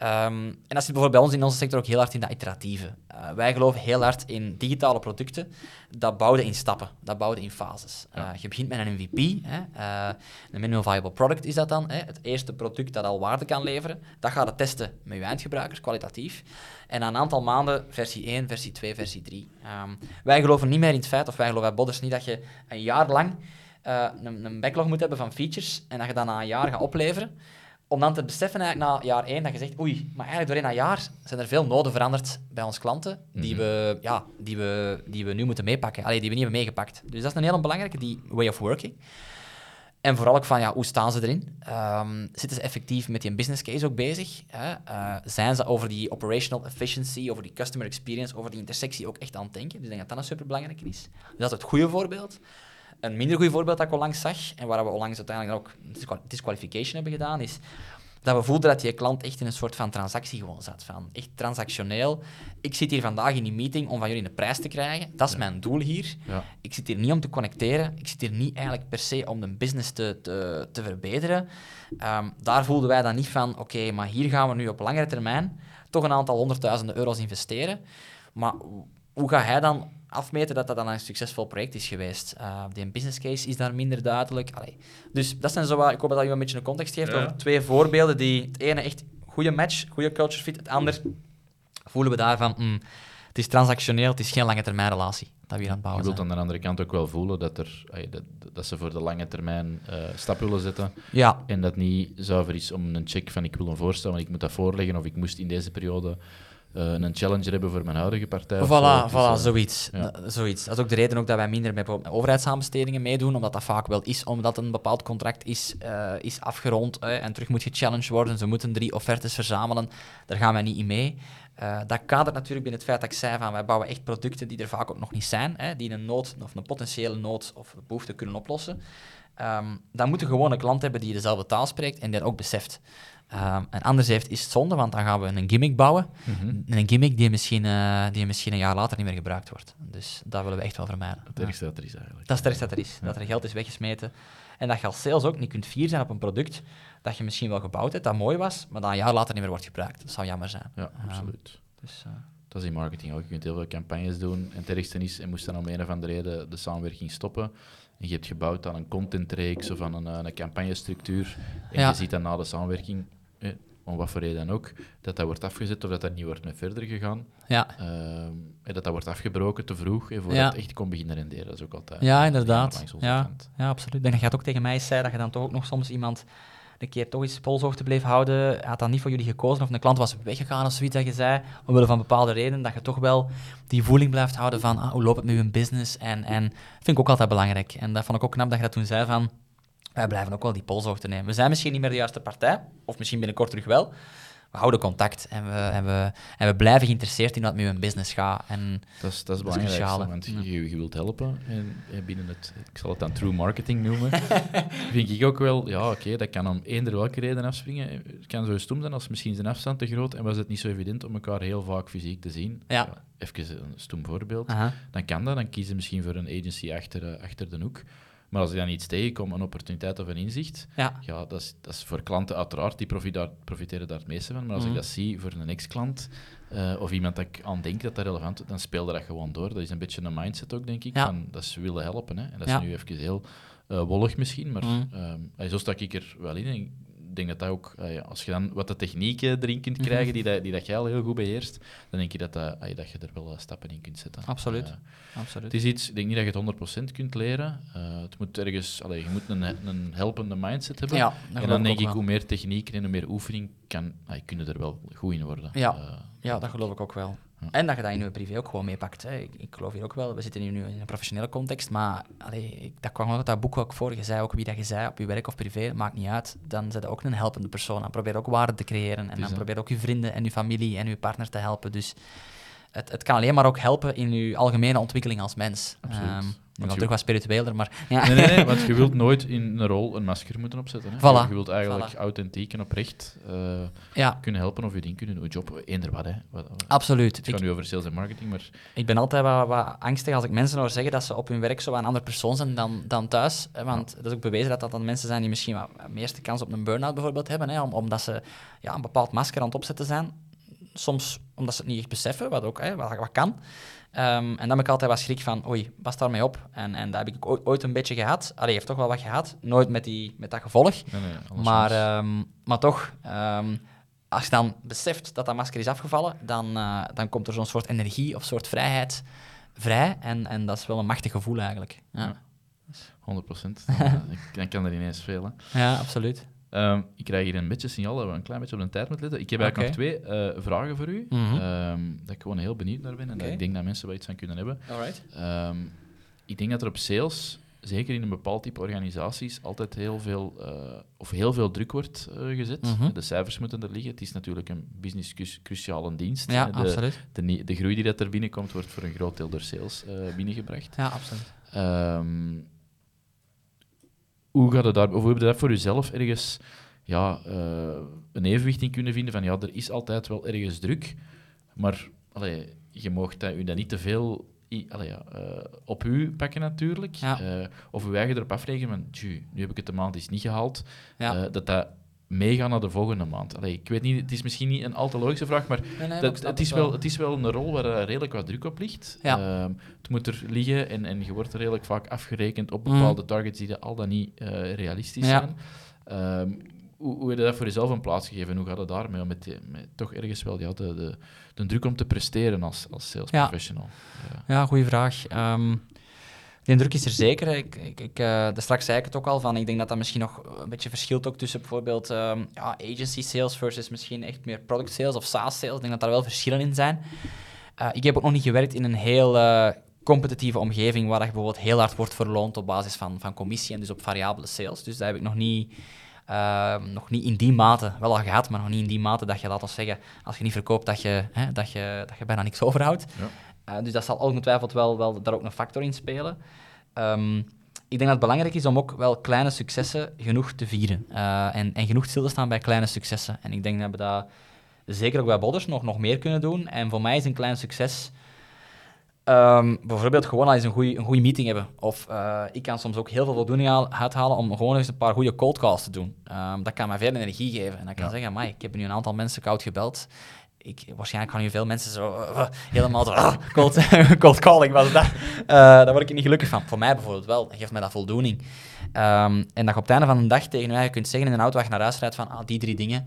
B: Ehm, en dat zit bijvoorbeeld bij ons in onze sector ook heel hard in dat iteratieve. Eh, wij geloven heel hard in digitale producten. Dat bouwde in stappen, dat bouwde in fases. Eh, je begint met een MVP, hè, eh, een minimal viable product is dat dan. Hè, het eerste product dat al waarde kan leveren. Dat gaat het testen met je eindgebruikers, kwalitatief. En na een aantal maanden versie 1, versie 2, versie 3. Ehm, wij geloven niet meer in het feit, of wij geloven bij Bodders niet, dat je een jaar lang een, een backlog moet hebben van features en dat je dat na een jaar gaat opleveren om dan te beseffen eigenlijk na jaar één dat je zegt, oei, maar eigenlijk doorheen dat jaar zijn er veel noden veranderd bij onze klanten die,
A: Mhm.
B: we, ja, die, we, die we nu moeten meepakken. Allee, die we niet hebben meegepakt. Dus dat is een hele belangrijke, die way of working. En vooral ook van, ja, hoe staan ze erin? Ehm, zitten ze effectief met die business case ook bezig? Hè? Eh, zijn ze over die operational efficiency, over die customer experience, over die intersectie ook echt aan het denken? Dus ik denk dat dat een superbelangrijk is. Dus dat is het goede voorbeeld. Een minder goed voorbeeld dat ik onlangs zag, en waar we onlangs uiteindelijk ook disqual- disqualification hebben gedaan, is dat we voelden dat die klant echt in een soort van transactie gewoon zat. Van echt transactioneel. Ik zit hier vandaag in die meeting om van jullie een prijs te krijgen. Dat is mijn doel hier.
A: Ja.
B: Ik zit hier niet om te connecteren. Ik zit hier niet eigenlijk per se om de business te, te, te verbeteren. Ehm, daar voelden wij dan niet van, oké, maar hier gaan we nu op langere termijn toch een aantal honderdduizenden euro's investeren. Maar hoe ga hij dan afmeten dat dat dan een succesvol project is geweest? Uh, die business case is daar minder duidelijk. Allee. Dus dat zijn zo wat, ik hoop dat je een beetje een context geeft
A: Ja.
B: over twee voorbeelden die het ene echt goede match, goede culture fit, het ander voelen we daarvan, mm, het is transactioneel, het is geen lange termijn relatie dat we hier aan het bouwen
A: Je wilt aan de andere kant ook wel voelen dat, er, dat, dat ze voor de lange termijn eh stap willen zetten.
B: Ja,
A: En dat niet zuiver is om een check van ik wil een voorstel, want ik moet dat voorleggen of ik moest in deze periode een challenger hebben voor mijn huidige partij.
B: Voilà,
A: is,
B: voilà
A: eh,
B: zoiets.
A: ja.
B: Zoiets. Dat is ook de reden ook dat wij minder met overheidsaanbestedingen meedoen, omdat dat vaak wel is, omdat een bepaald contract is, eh, is afgerond en terug moet gechallenged worden. Ze moeten drie offertes verzamelen. Daar gaan wij niet in mee. Eh, dat kadert natuurlijk binnen het feit dat ik zei van wij bouwen echt producten die er vaak ook nog niet zijn, hè, die een nood of een potentiële nood of behoefte kunnen oplossen. Ehm, dan moet je gewoon een klant hebben die dezelfde taal spreekt en die dat ook beseft. Ehm, en anders heeft, is het zonde, want dan gaan we een gimmick bouwen.
A: mhm.
B: Een gimmick die misschien, eh, die misschien een jaar later niet meer gebruikt wordt. Dus dat willen we echt wel vermijden.
A: Het
B: Ja.
A: ergste dat er is eigenlijk.
B: Dat is het ergste dat er is. Dat er geld is weggesmeten. En dat je als sales ook niet kunt fier zijn op een product dat je misschien wel gebouwd hebt, dat mooi was, maar dat een jaar later niet meer wordt gebruikt. Dat zou jammer zijn.
A: Ja,
B: Ehm,
A: absoluut.
B: Dus, eh,
A: Dat is in marketing ook. Je kunt heel veel campagnes doen. En het ergste is, en moest dan om een of andere reden de samenwerking stoppen. En je hebt gebouwd aan een contentreeks of aan een, eh, een campagnestructuur. En
B: Ja.
A: je ziet dan na de samenwerking, om wat voor reden dan ook, dat dat wordt afgezet of dat dat niet wordt mee verder gegaan.
B: ja.
A: Ehm, en dat dat wordt afgebroken te vroeg, eh, voordat
B: Ja.
A: het echt kon beginnen renderen. Dat is ook altijd
B: ja, inderdaad. Ja,
A: kant.
B: ja, absoluut. Dat je het ook tegen mij zei, dat je dan toch ook nog soms iemand een keer toch eens polshoogte bleef houden. Hij had dan niet voor jullie gekozen of een klant was weggegaan of zoiets dat je zei, omwille van bepaalde redenen, dat je toch wel die voeling blijft houden van ah, hoe loopt het met je business en, en vind ik ook altijd belangrijk. En dat vond ik ook knap dat je dat toen zei van wij blijven ook wel die polshoogte nemen. We zijn misschien niet meer de juiste partij, of misschien binnenkort terug wel. We houden contact en we, en we, en we blijven geïnteresseerd in wat met je business gaat. En
A: Dat is, dat is belangrijk, want
B: Ja.
A: je, je wilt helpen en, en binnen het, ik zal het dan true marketing noemen, (laughs) vind ik ook wel, ja oké, dat kan om eender welke reden afspringen. Het kan zo stom zijn als misschien zijn afstand te groot en was het niet zo evident om elkaar heel vaak fysiek te zien.
B: Ja.
A: Even een stom voorbeeld.
B: Aha.
A: Dan kan dat, dan kiezen misschien voor een agency achter, eh, achter de hoek. Maar als ik dan iets tegenkom, een opportuniteit of een inzicht,
B: ja,
A: ja, dat is, dat is voor klanten uiteraard, die profiteren daar het meeste van. Maar als
B: Mhm.
A: ik dat zie voor een ex-klant eh, of iemand dat ik aan denk dat dat relevant is, dan speelde dat gewoon door. Dat is een beetje een mindset ook, denk ik.
B: Ja.
A: Van, dat ze willen helpen. Hè. En dat
B: Ja.
A: is nu even heel eh, wollig misschien, maar
B: Mhm.
A: ehm, zo sta ik er wel in. Denk dat dat ook, eh, als je dan wat de technieken erin kunt
B: Mhm.
A: krijgen, die, dat, die dat jij al heel goed beheerst, dan denk je dat, dat, eh, dat je er wel eh, stappen in kunt zetten.
B: Absoluut.
A: Eh,
B: absoluut.
A: het is iets, ik denk niet dat je het 100% kunt leren. Eh, het moet ergens, allee, je moet een, een helpende mindset hebben.
B: Ja, dat
A: en dan denk ik,
B: wel.
A: hoe meer techniek en hoe meer oefening, kan, ah, kunnen er wel goed in worden.
B: Ja.
A: Eh,
B: Ja, dat geloof ik ook wel. En dat je dat in je privé ook gewoon meepakt. Ik, ik geloof hier ook wel, we zitten hier nu in een professionele context, maar allee, ik, dat kwam ook uit dat boek ook voor. Je zei ook wie dat je zei, op je werk of privé, maakt niet uit. Dan zit je ook een helpende persoon. Dan probeer ook waarde te creëren. En dan probeer ook je vrienden en je familie en je partner te helpen. Dus het, het kan alleen maar ook helpen in je algemene ontwikkeling als mens.
A: Absoluut.
B: Ehm,
A: Want je-
B: terug wat spiritueler, maar... Ja.
A: Nee, nee, nee, want je wilt (laughs) nooit in een rol een masker moeten opzetten. Hè.
B: Voilà.
A: Je, wilt eigenlijk
B: Voilà.
A: authentiek en oprecht eh,
B: ja,
A: kunnen helpen of je ding kunnen doen, je job, eender wat. Hè. Wat- wat-
B: absoluut.
A: Het gaat nu over sales en marketing, maar
B: Ik ben altijd wat, wat angstig als ik mensen hoor zeggen dat ze op hun werk zo een andere persoon zijn dan, dan thuis. Want dat is ook bewezen dat dat dan mensen zijn die misschien wat meeste kans op een burn-out bijvoorbeeld hebben. Hè, om, omdat ze ja, een bepaald masker aan het opzetten zijn. Soms omdat ze het niet echt beseffen, wat ook hè, wat, wat kan. Ehm, en dan heb ik altijd wat schrik van, oei, pas daarmee op. En, en dat heb ik ooit, ooit een beetje gehad. Allee, heeft toch wel wat gehad. Nooit met, die, met dat gevolg.
A: nee, nee, anderszins.
B: Maar, ehm, maar toch, ehm, als je dan beseft dat dat masker is afgevallen, dan, eh, dan komt er zo'n soort energie of soort vrijheid vrij. En, en dat is wel een machtig gevoel eigenlijk. Ja,
A: Ja. (laughs) 100 procent. dan, dan kan er ineens veel. Hè.
B: ja absoluut.
A: Ehm, ik krijg hier een beetje signaal dat we een klein beetje op de tijd moeten letten. Ik heb eigenlijk nog twee eh, vragen voor u, ehm, dat ik gewoon heel benieuwd naar ben en dat ik denk dat mensen wel iets aan kunnen hebben. Ehm, ik denk dat er op sales, zeker in een bepaald type organisaties, altijd heel veel, eh, of heel veel druk wordt eh, gezet.
B: Mhm.
A: De cijfers moeten er liggen. Het is natuurlijk een business cru- cruciale dienst.
B: Ja,
A: de,
B: absoluut.
A: de, de groei die dat er binnenkomt, wordt voor een groot deel door sales binnengebracht.
B: Ja, absoluut.
A: Hoe gaat het daar, je dat voor jezelf ergens ja, eh, een evenwicht in kunnen vinden van ja, er is altijd wel ergens druk, maar allee, je mag dat, u dat niet te veel allee, ja, eh, op u pakken natuurlijk,
B: Ja.
A: Eh, of uw eigen erop afrekenen van nu heb ik het de maand eens niet gehaald,
B: Ja.
A: eh, dat dat meegaan naar de volgende maand. Allee, ik weet niet, het is misschien niet een al te logische vraag, maar
B: Nee, nee,
A: dat, het, is wel, het is wel een rol waar eh, redelijk wat druk op ligt.
B: Ja.
A: Ehm, het moet er liggen en, en je wordt er redelijk vaak afgerekend op
B: Mm.
A: bepaalde targets die dat al dan niet eh, realistisch
B: Ja.
A: zijn. Ehm, hoe, hoe heb je dat voor jezelf een plaats gegeven? Hoe gaat het daarmee? Met, die, met toch ergens wel ja, de, de, de druk om te presteren als, als sales
B: Ja.
A: professional. Ja.
B: Ja, goede vraag. Ehm die druk is er zeker. Ik, ik, ik, eh, daar straks zei ik het ook al van. Ik denk dat dat misschien nog een beetje verschilt ook tussen bijvoorbeeld ehm, ja, agency sales versus misschien echt meer product sales of SaaS sales. Ik denk dat daar wel verschillen in zijn. Eh, ik heb ook nog niet gewerkt in een heel eh, competitieve omgeving waar je bijvoorbeeld heel hard wordt verloond op basis van, van commissie en dus op variabele sales. Dus dat heb ik nog niet, ehm, nog niet in die mate, wel al gehad, maar nog niet in die mate dat je, laten we zeggen, als je niet verkoopt, dat je, hè, dat je, dat je bijna niks overhoudt.
A: Ja.
B: Uh, dus dat zal ongetwijfeld wel, wel daar ook een factor in spelen. Ehm, ik denk dat het belangrijk is om ook wel kleine successen genoeg te vieren. Uh, en, en genoeg stil te staan bij kleine successen. En ik denk dat we dat zeker ook bij Bodders nog, nog meer kunnen doen. En voor mij is een klein succes um, bijvoorbeeld gewoon al eens een goede een goede meeting hebben. Of uh, ik kan soms ook heel veel voldoening uithalen om gewoon eens een paar goede cold calls te doen. Um, dat kan mij veel energie geven. En dan kan ja. zeggen, ik heb nu een aantal mensen koud gebeld ik, waarschijnlijk gaan nu veel mensen zo uh, helemaal zo, uh, cold, (laughs) cold calling was dat. Uh, daar word ik niet gelukkig van. Voor mij bijvoorbeeld wel. Dat geeft mij dat voldoening. Um, en dat je op het einde van de dag tegen je kunt zeggen in een auto waar naar huis rijdt van ah, die drie dingen,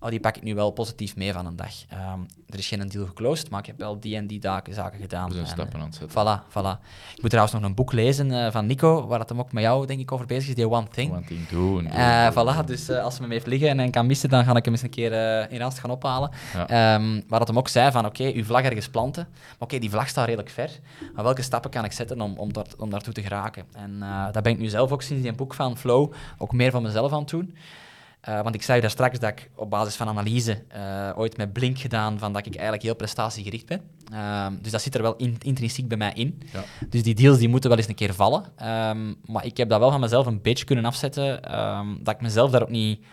B: oh, die pak ik nu wel positief mee van een dag. Um, er is geen deal geclosed, maar ik heb wel die en die zaken, zaken gedaan. En,
A: stappen aan het zetten.
B: Voilà, voilà. Ik moet trouwens nog een boek lezen uh, van Nico, waar het hem ook met jou denk ik over bezig is, die One Thing.
A: One Thing doen.
B: Uh, voilà, dus uh, als hij me heeft liggen en kan missen, dan ga ik hem eens een keer in Rast gaan ophalen.
A: Ja.
B: Um, waar dat hem ook zei van, oké, okay, uw vlag ergens planten. Maar oké, okay, die vlag staat redelijk ver. Maar welke stappen kan ik zetten om, om, om daartoe te geraken? En dat ben ik nu zelf ook sinds die boek van Flow ook meer van mezelf aan het doen. Uh, want ik zei daar straks dat ik op basis van analyse uh, ooit met Blink gedaan van dat ik eigenlijk heel prestatiegericht ben. Uh, dus dat zit er wel in, intrinsiek bij mij in.
A: Ja.
B: Dus die deals die moeten wel eens een keer vallen. Um, maar ik heb dat wel van mezelf een beetje kunnen afzetten, um, dat ik mezelf daar ook niet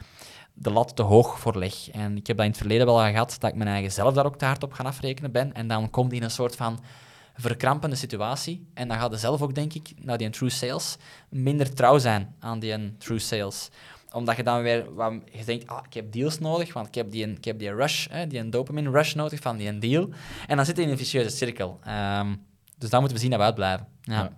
B: de lat te hoog voor leg. En ik heb dat in het verleden wel gehad, dat ik mijn eigen zelf daar ook te hard op gaan afrekenen ben. En dan komt die in een soort van verkrampende situatie. En dan gaat je zelf ook, denk ik, naar die true sales, minder trouw zijn aan die true sales omdat je dan weer wat, je denkt, ah, ik heb deals nodig, want ik heb die, ik heb die rush, hè, die dopamine rush nodig van die deal. En dan zit je in een vicieuze cirkel. Um, dus dan moeten we zien dat we uitblijven. Ja. ja.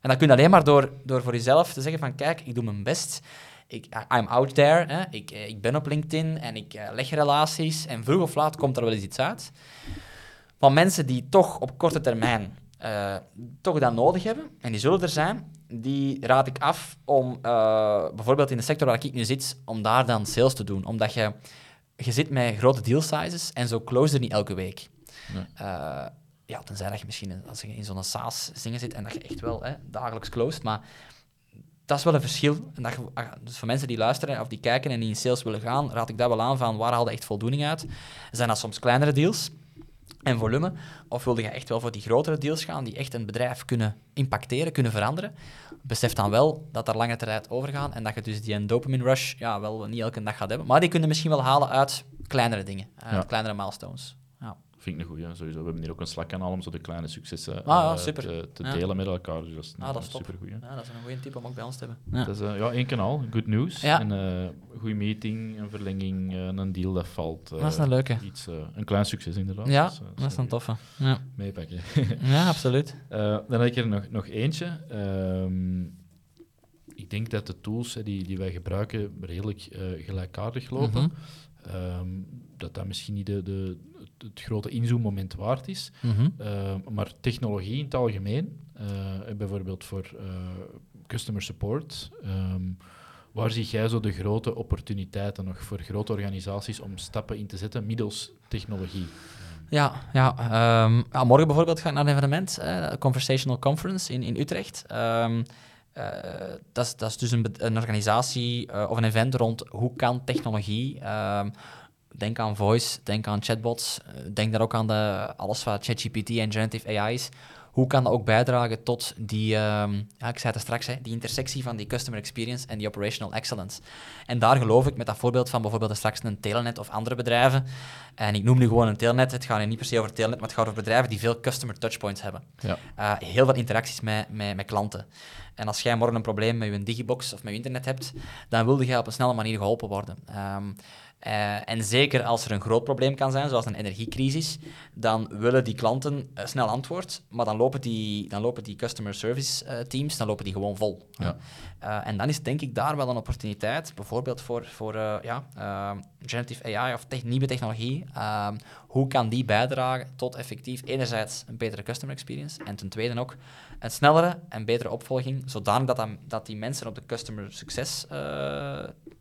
B: En dat kun je alleen maar door, door voor jezelf te zeggen van, kijk, ik doe mijn best. Ik, I'm out there. Hè. Ik, ik ben op LinkedIn en ik uh, leg relaties. En vroeg of laat komt er wel eens iets uit. Van mensen die toch op korte termijn uh, toch dat nodig hebben, en die zullen er zijn, die raad ik af om uh, bijvoorbeeld in de sector waar ik nu zit, om daar dan sales te doen. Omdat je, je zit met grote deal sizes en zo close er niet elke week.
A: Nee.
B: Uh, ja, tenzij dat je misschien als je in zo'n SaaS-zingen zit en dat je echt wel hè, dagelijks closed, maar dat is wel een verschil. En dat je, dus voor mensen die luisteren of die kijken en die in sales willen gaan, raad ik dat wel aan van waar haal je echt voldoening uit. Zijn dat soms kleinere deals? En volume? Of wilde je echt wel voor die grotere deals gaan, die echt een bedrijf kunnen impacteren, kunnen veranderen? Besef dan wel dat er lange tijd overgaan en dat je dus die dopamine rush ja, wel niet elke dag gaat hebben. Maar die kunnen misschien wel halen uit kleinere dingen, uit ja. kleinere milestones. Ja.
A: Vind ik een goeie, sowieso. We hebben hier ook een Slack-kanaal om zo de kleine successen
B: ah, ja, super.
A: te, te
B: ja.
A: delen met elkaar. Dus dat is,
B: ah, dat is
A: super goeie.
B: Ja, dat is een goede tip om ook bij ons te hebben.
A: Ja. Dat is uh, ja, één kanaal, good news.
B: Ja.
A: En uh, goede meeting, een verlenging, uh, een deal dat valt.
B: dat is een leuke.
A: Iets, een klein succes inderdaad.
B: Ja,
A: dus,
B: dat is een toffe. Ja.
A: Meepakken. (laughs)
B: ja, absoluut.
A: dan heb ik er nog, nog eentje. Um, ik denk dat de tools die, die wij gebruiken redelijk gelijkaardig lopen.
B: Mhm.
A: Um, dat dat misschien niet de, de, het, grote inzoommoment waard is.
B: Mhm.
A: Uh, maar technologie in het algemeen, uh, bijvoorbeeld voor uh, customer support, um, waar zie jij zo de grote opportuniteiten nog voor grote organisaties om stappen in te zetten middels technologie?
B: Ja, ja, um, ja morgen bijvoorbeeld ga ik naar een evenement, uh, Conversational Conference in, in Utrecht. Um, uh, dat, is, dus een, een organisatie uh, of een event rond hoe kan technologie Denk aan voice, denk aan chatbots, denk daar ook aan de, alles wat ChatGPT en generative AI is. Hoe kan dat ook bijdragen tot die, um, ja, ik zei het straks, hè, die intersectie van die customer experience en die operational excellence. En daar geloof ik met dat voorbeeld van bijvoorbeeld straks een Telenet of andere bedrijven. En ik noem nu gewoon een Telenet, het gaat niet per se over Telenet, maar het gaat over bedrijven die veel customer touchpoints hebben.
A: Ja.
B: Uh, heel veel interacties met, met, met klanten. En als jij morgen een probleem met je digibox of met je internet hebt, dan wilde jij op een snelle manier geholpen worden. Um, Uh, en zeker als er een groot probleem kan zijn, zoals een energiecrisis, dan willen die klanten uh, snel antwoord, maar dan lopen die, dan lopen die customer service uh, teams dan lopen die gewoon vol. Ja. en dan is denk ik daar wel een opportuniteit, bijvoorbeeld voor, voor ja, generative AI of te nieuwe technologie. Ehm, hoe kan die bijdragen tot effectief enerzijds een betere customer experience en ten tweede ook een snellere en betere opvolging, zodanig dat, dat die mensen op de customer success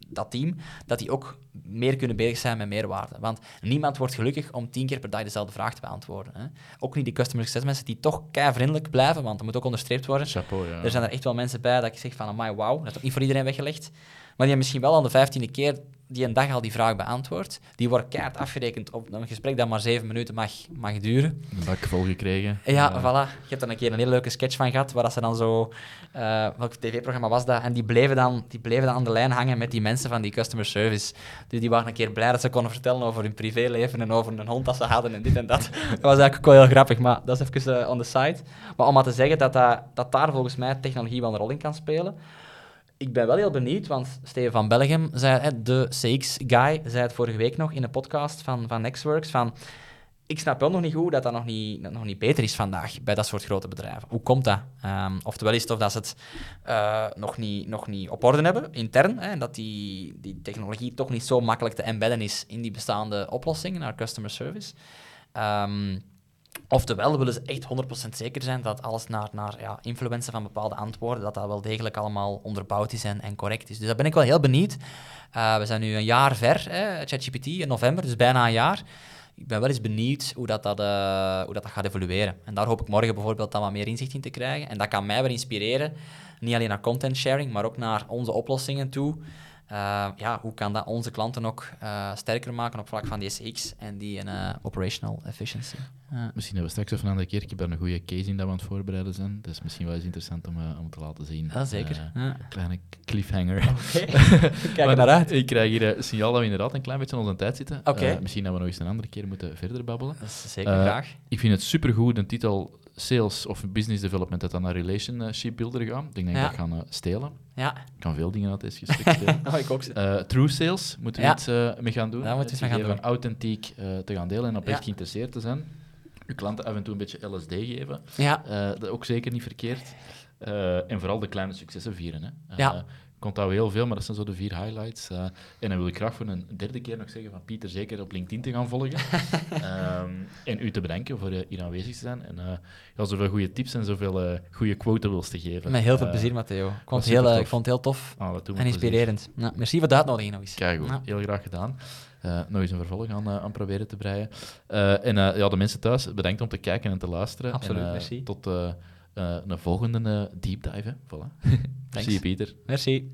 B: dat team, dat die ook meer kunnen bezig zijn met meerwaarde. Want niemand wordt gelukkig om tien keer per dag dezelfde vraag te beantwoorden. Hè. Ook niet die customer success mensen die toch kei vriendelijk blijven, want dat moet ook onderstreept worden.
A: Chapeau, ja.
B: Er zijn er echt wel mensen bij dat ik zeg van, amai, wauw, dat is ook niet voor iedereen weggelegd. Maar die hebben misschien wel al de vijftiende keer die een dag al die vraag beantwoordt. Die wordt keihard afgerekend op een gesprek dat maar zeven minuten mag, mag duren.
A: Een bak vol gekregen.
B: Ja, voilà. Je hebt er een keer een hele leuke sketch van gehad, waar ze dan zo... Uh, welk tv-programma was dat? En die bleven, dan, die bleven dan aan de lijn hangen met die mensen van die customer service. Dus die waren een keer blij dat ze konden vertellen over hun privéleven en over een hond dat ze hadden en dit en dat. (laughs) dat was eigenlijk ook wel heel grappig, maar dat is even uh, on the side. Maar om maar te zeggen dat, dat, dat daar volgens mij technologie wel een rol in kan spelen ik ben wel heel benieuwd, want Steven van Belgium, zei, de CX-guy, zei het vorige week nog in de podcast van, van Nextworks, van ik snap wel nog niet goed dat dat nog niet, nog niet beter is vandaag bij dat soort grote bedrijven. Hoe komt dat? Um, oftewel is het of dat ze het uh, nog, niet, nog niet op orde hebben, intern, hè, dat die, die technologie toch niet zo makkelijk te embedden is in die bestaande oplossingen naar customer service. Um, Oftewel willen ze echt 100% zeker zijn dat alles naar, naar ja, influencer van bepaalde antwoorden, dat dat wel degelijk allemaal onderbouwd is en, correct is. Dus daar ben ik wel heel benieuwd. Uh, we zijn nu een jaar ver, ChatGPT, in november, dus bijna een jaar. Ik ben wel eens benieuwd hoe dat, dat, uh, hoe dat, dat gaat evolueren. En daar hoop ik morgen bijvoorbeeld dan wat meer inzicht in te krijgen. En dat kan mij wel inspireren, niet alleen naar content sharing, maar ook naar onze oplossingen toe. Uh, ja, hoe kan dat onze klanten ook uh, sterker maken op vlak van die SX en die uh, operational efficiency?
A: Misschien hebben we straks of een andere keer, ik heb daar een goede case in dat we aan het voorbereiden zijn. Dat is misschien wel eens interessant om, om te laten zien.
B: Ja, zeker. Ja.
A: Kleine cliffhanger.
B: Oké, (laughs) (laughs) kijk naar uit.
A: Ik krijg hier een signaal dat we inderdaad een klein beetje aan onze tijd zitten. Okay. misschien dat we nog eens een andere keer moeten verder babbelen.
B: Dat is zeker graag.
A: Ik vind het supergoed, de titel sales of business development, dat dan naar relationship builder gaan. Ik denk dat ik dat gaan stelen.
B: Ja.
A: Ik kan veel dingen uit deze gesprek stelen. (laughs)
B: oh, ik ook.
A: Uh, true sales, moeten we iets uh, mee gaan doen.
B: Daar moeten we gaan doen.
A: authentiek uh, te gaan delen en oprecht geïnteresseerd te zijn. Je klanten af en toe een beetje LSD geven.
B: Ja.
A: dat ook zeker niet verkeerd. en vooral de kleine successen vieren. Hè.
B: ja
A: onthoud heel veel, maar dat zijn zo de vier highlights. Uh, en dan wil ik graag voor een derde keer nog zeggen van Pieter zeker op LinkedIn te gaan volgen. um, (laughs) en u te bedanken voor uh, hier aanwezig te zijn. En uh, ja, zoveel goede tips en zoveel goede quotables te geven.
B: Met heel veel plezier, Matteo. Ik vond, het heel, ik vond het heel tof ah, en inspirerend. Nou, merci voor uitnodiging nog eens.
A: Kijk goed, heel graag gedaan. nog eens een vervolg aan, aan proberen te breien. en ja, de mensen thuis, bedankt om te kijken en te luisteren.
B: Absoluut,
A: en,
B: merci.
A: Tot een volgende deep dive. Voilà. (laughs) Merci, Pieter.
B: Merci.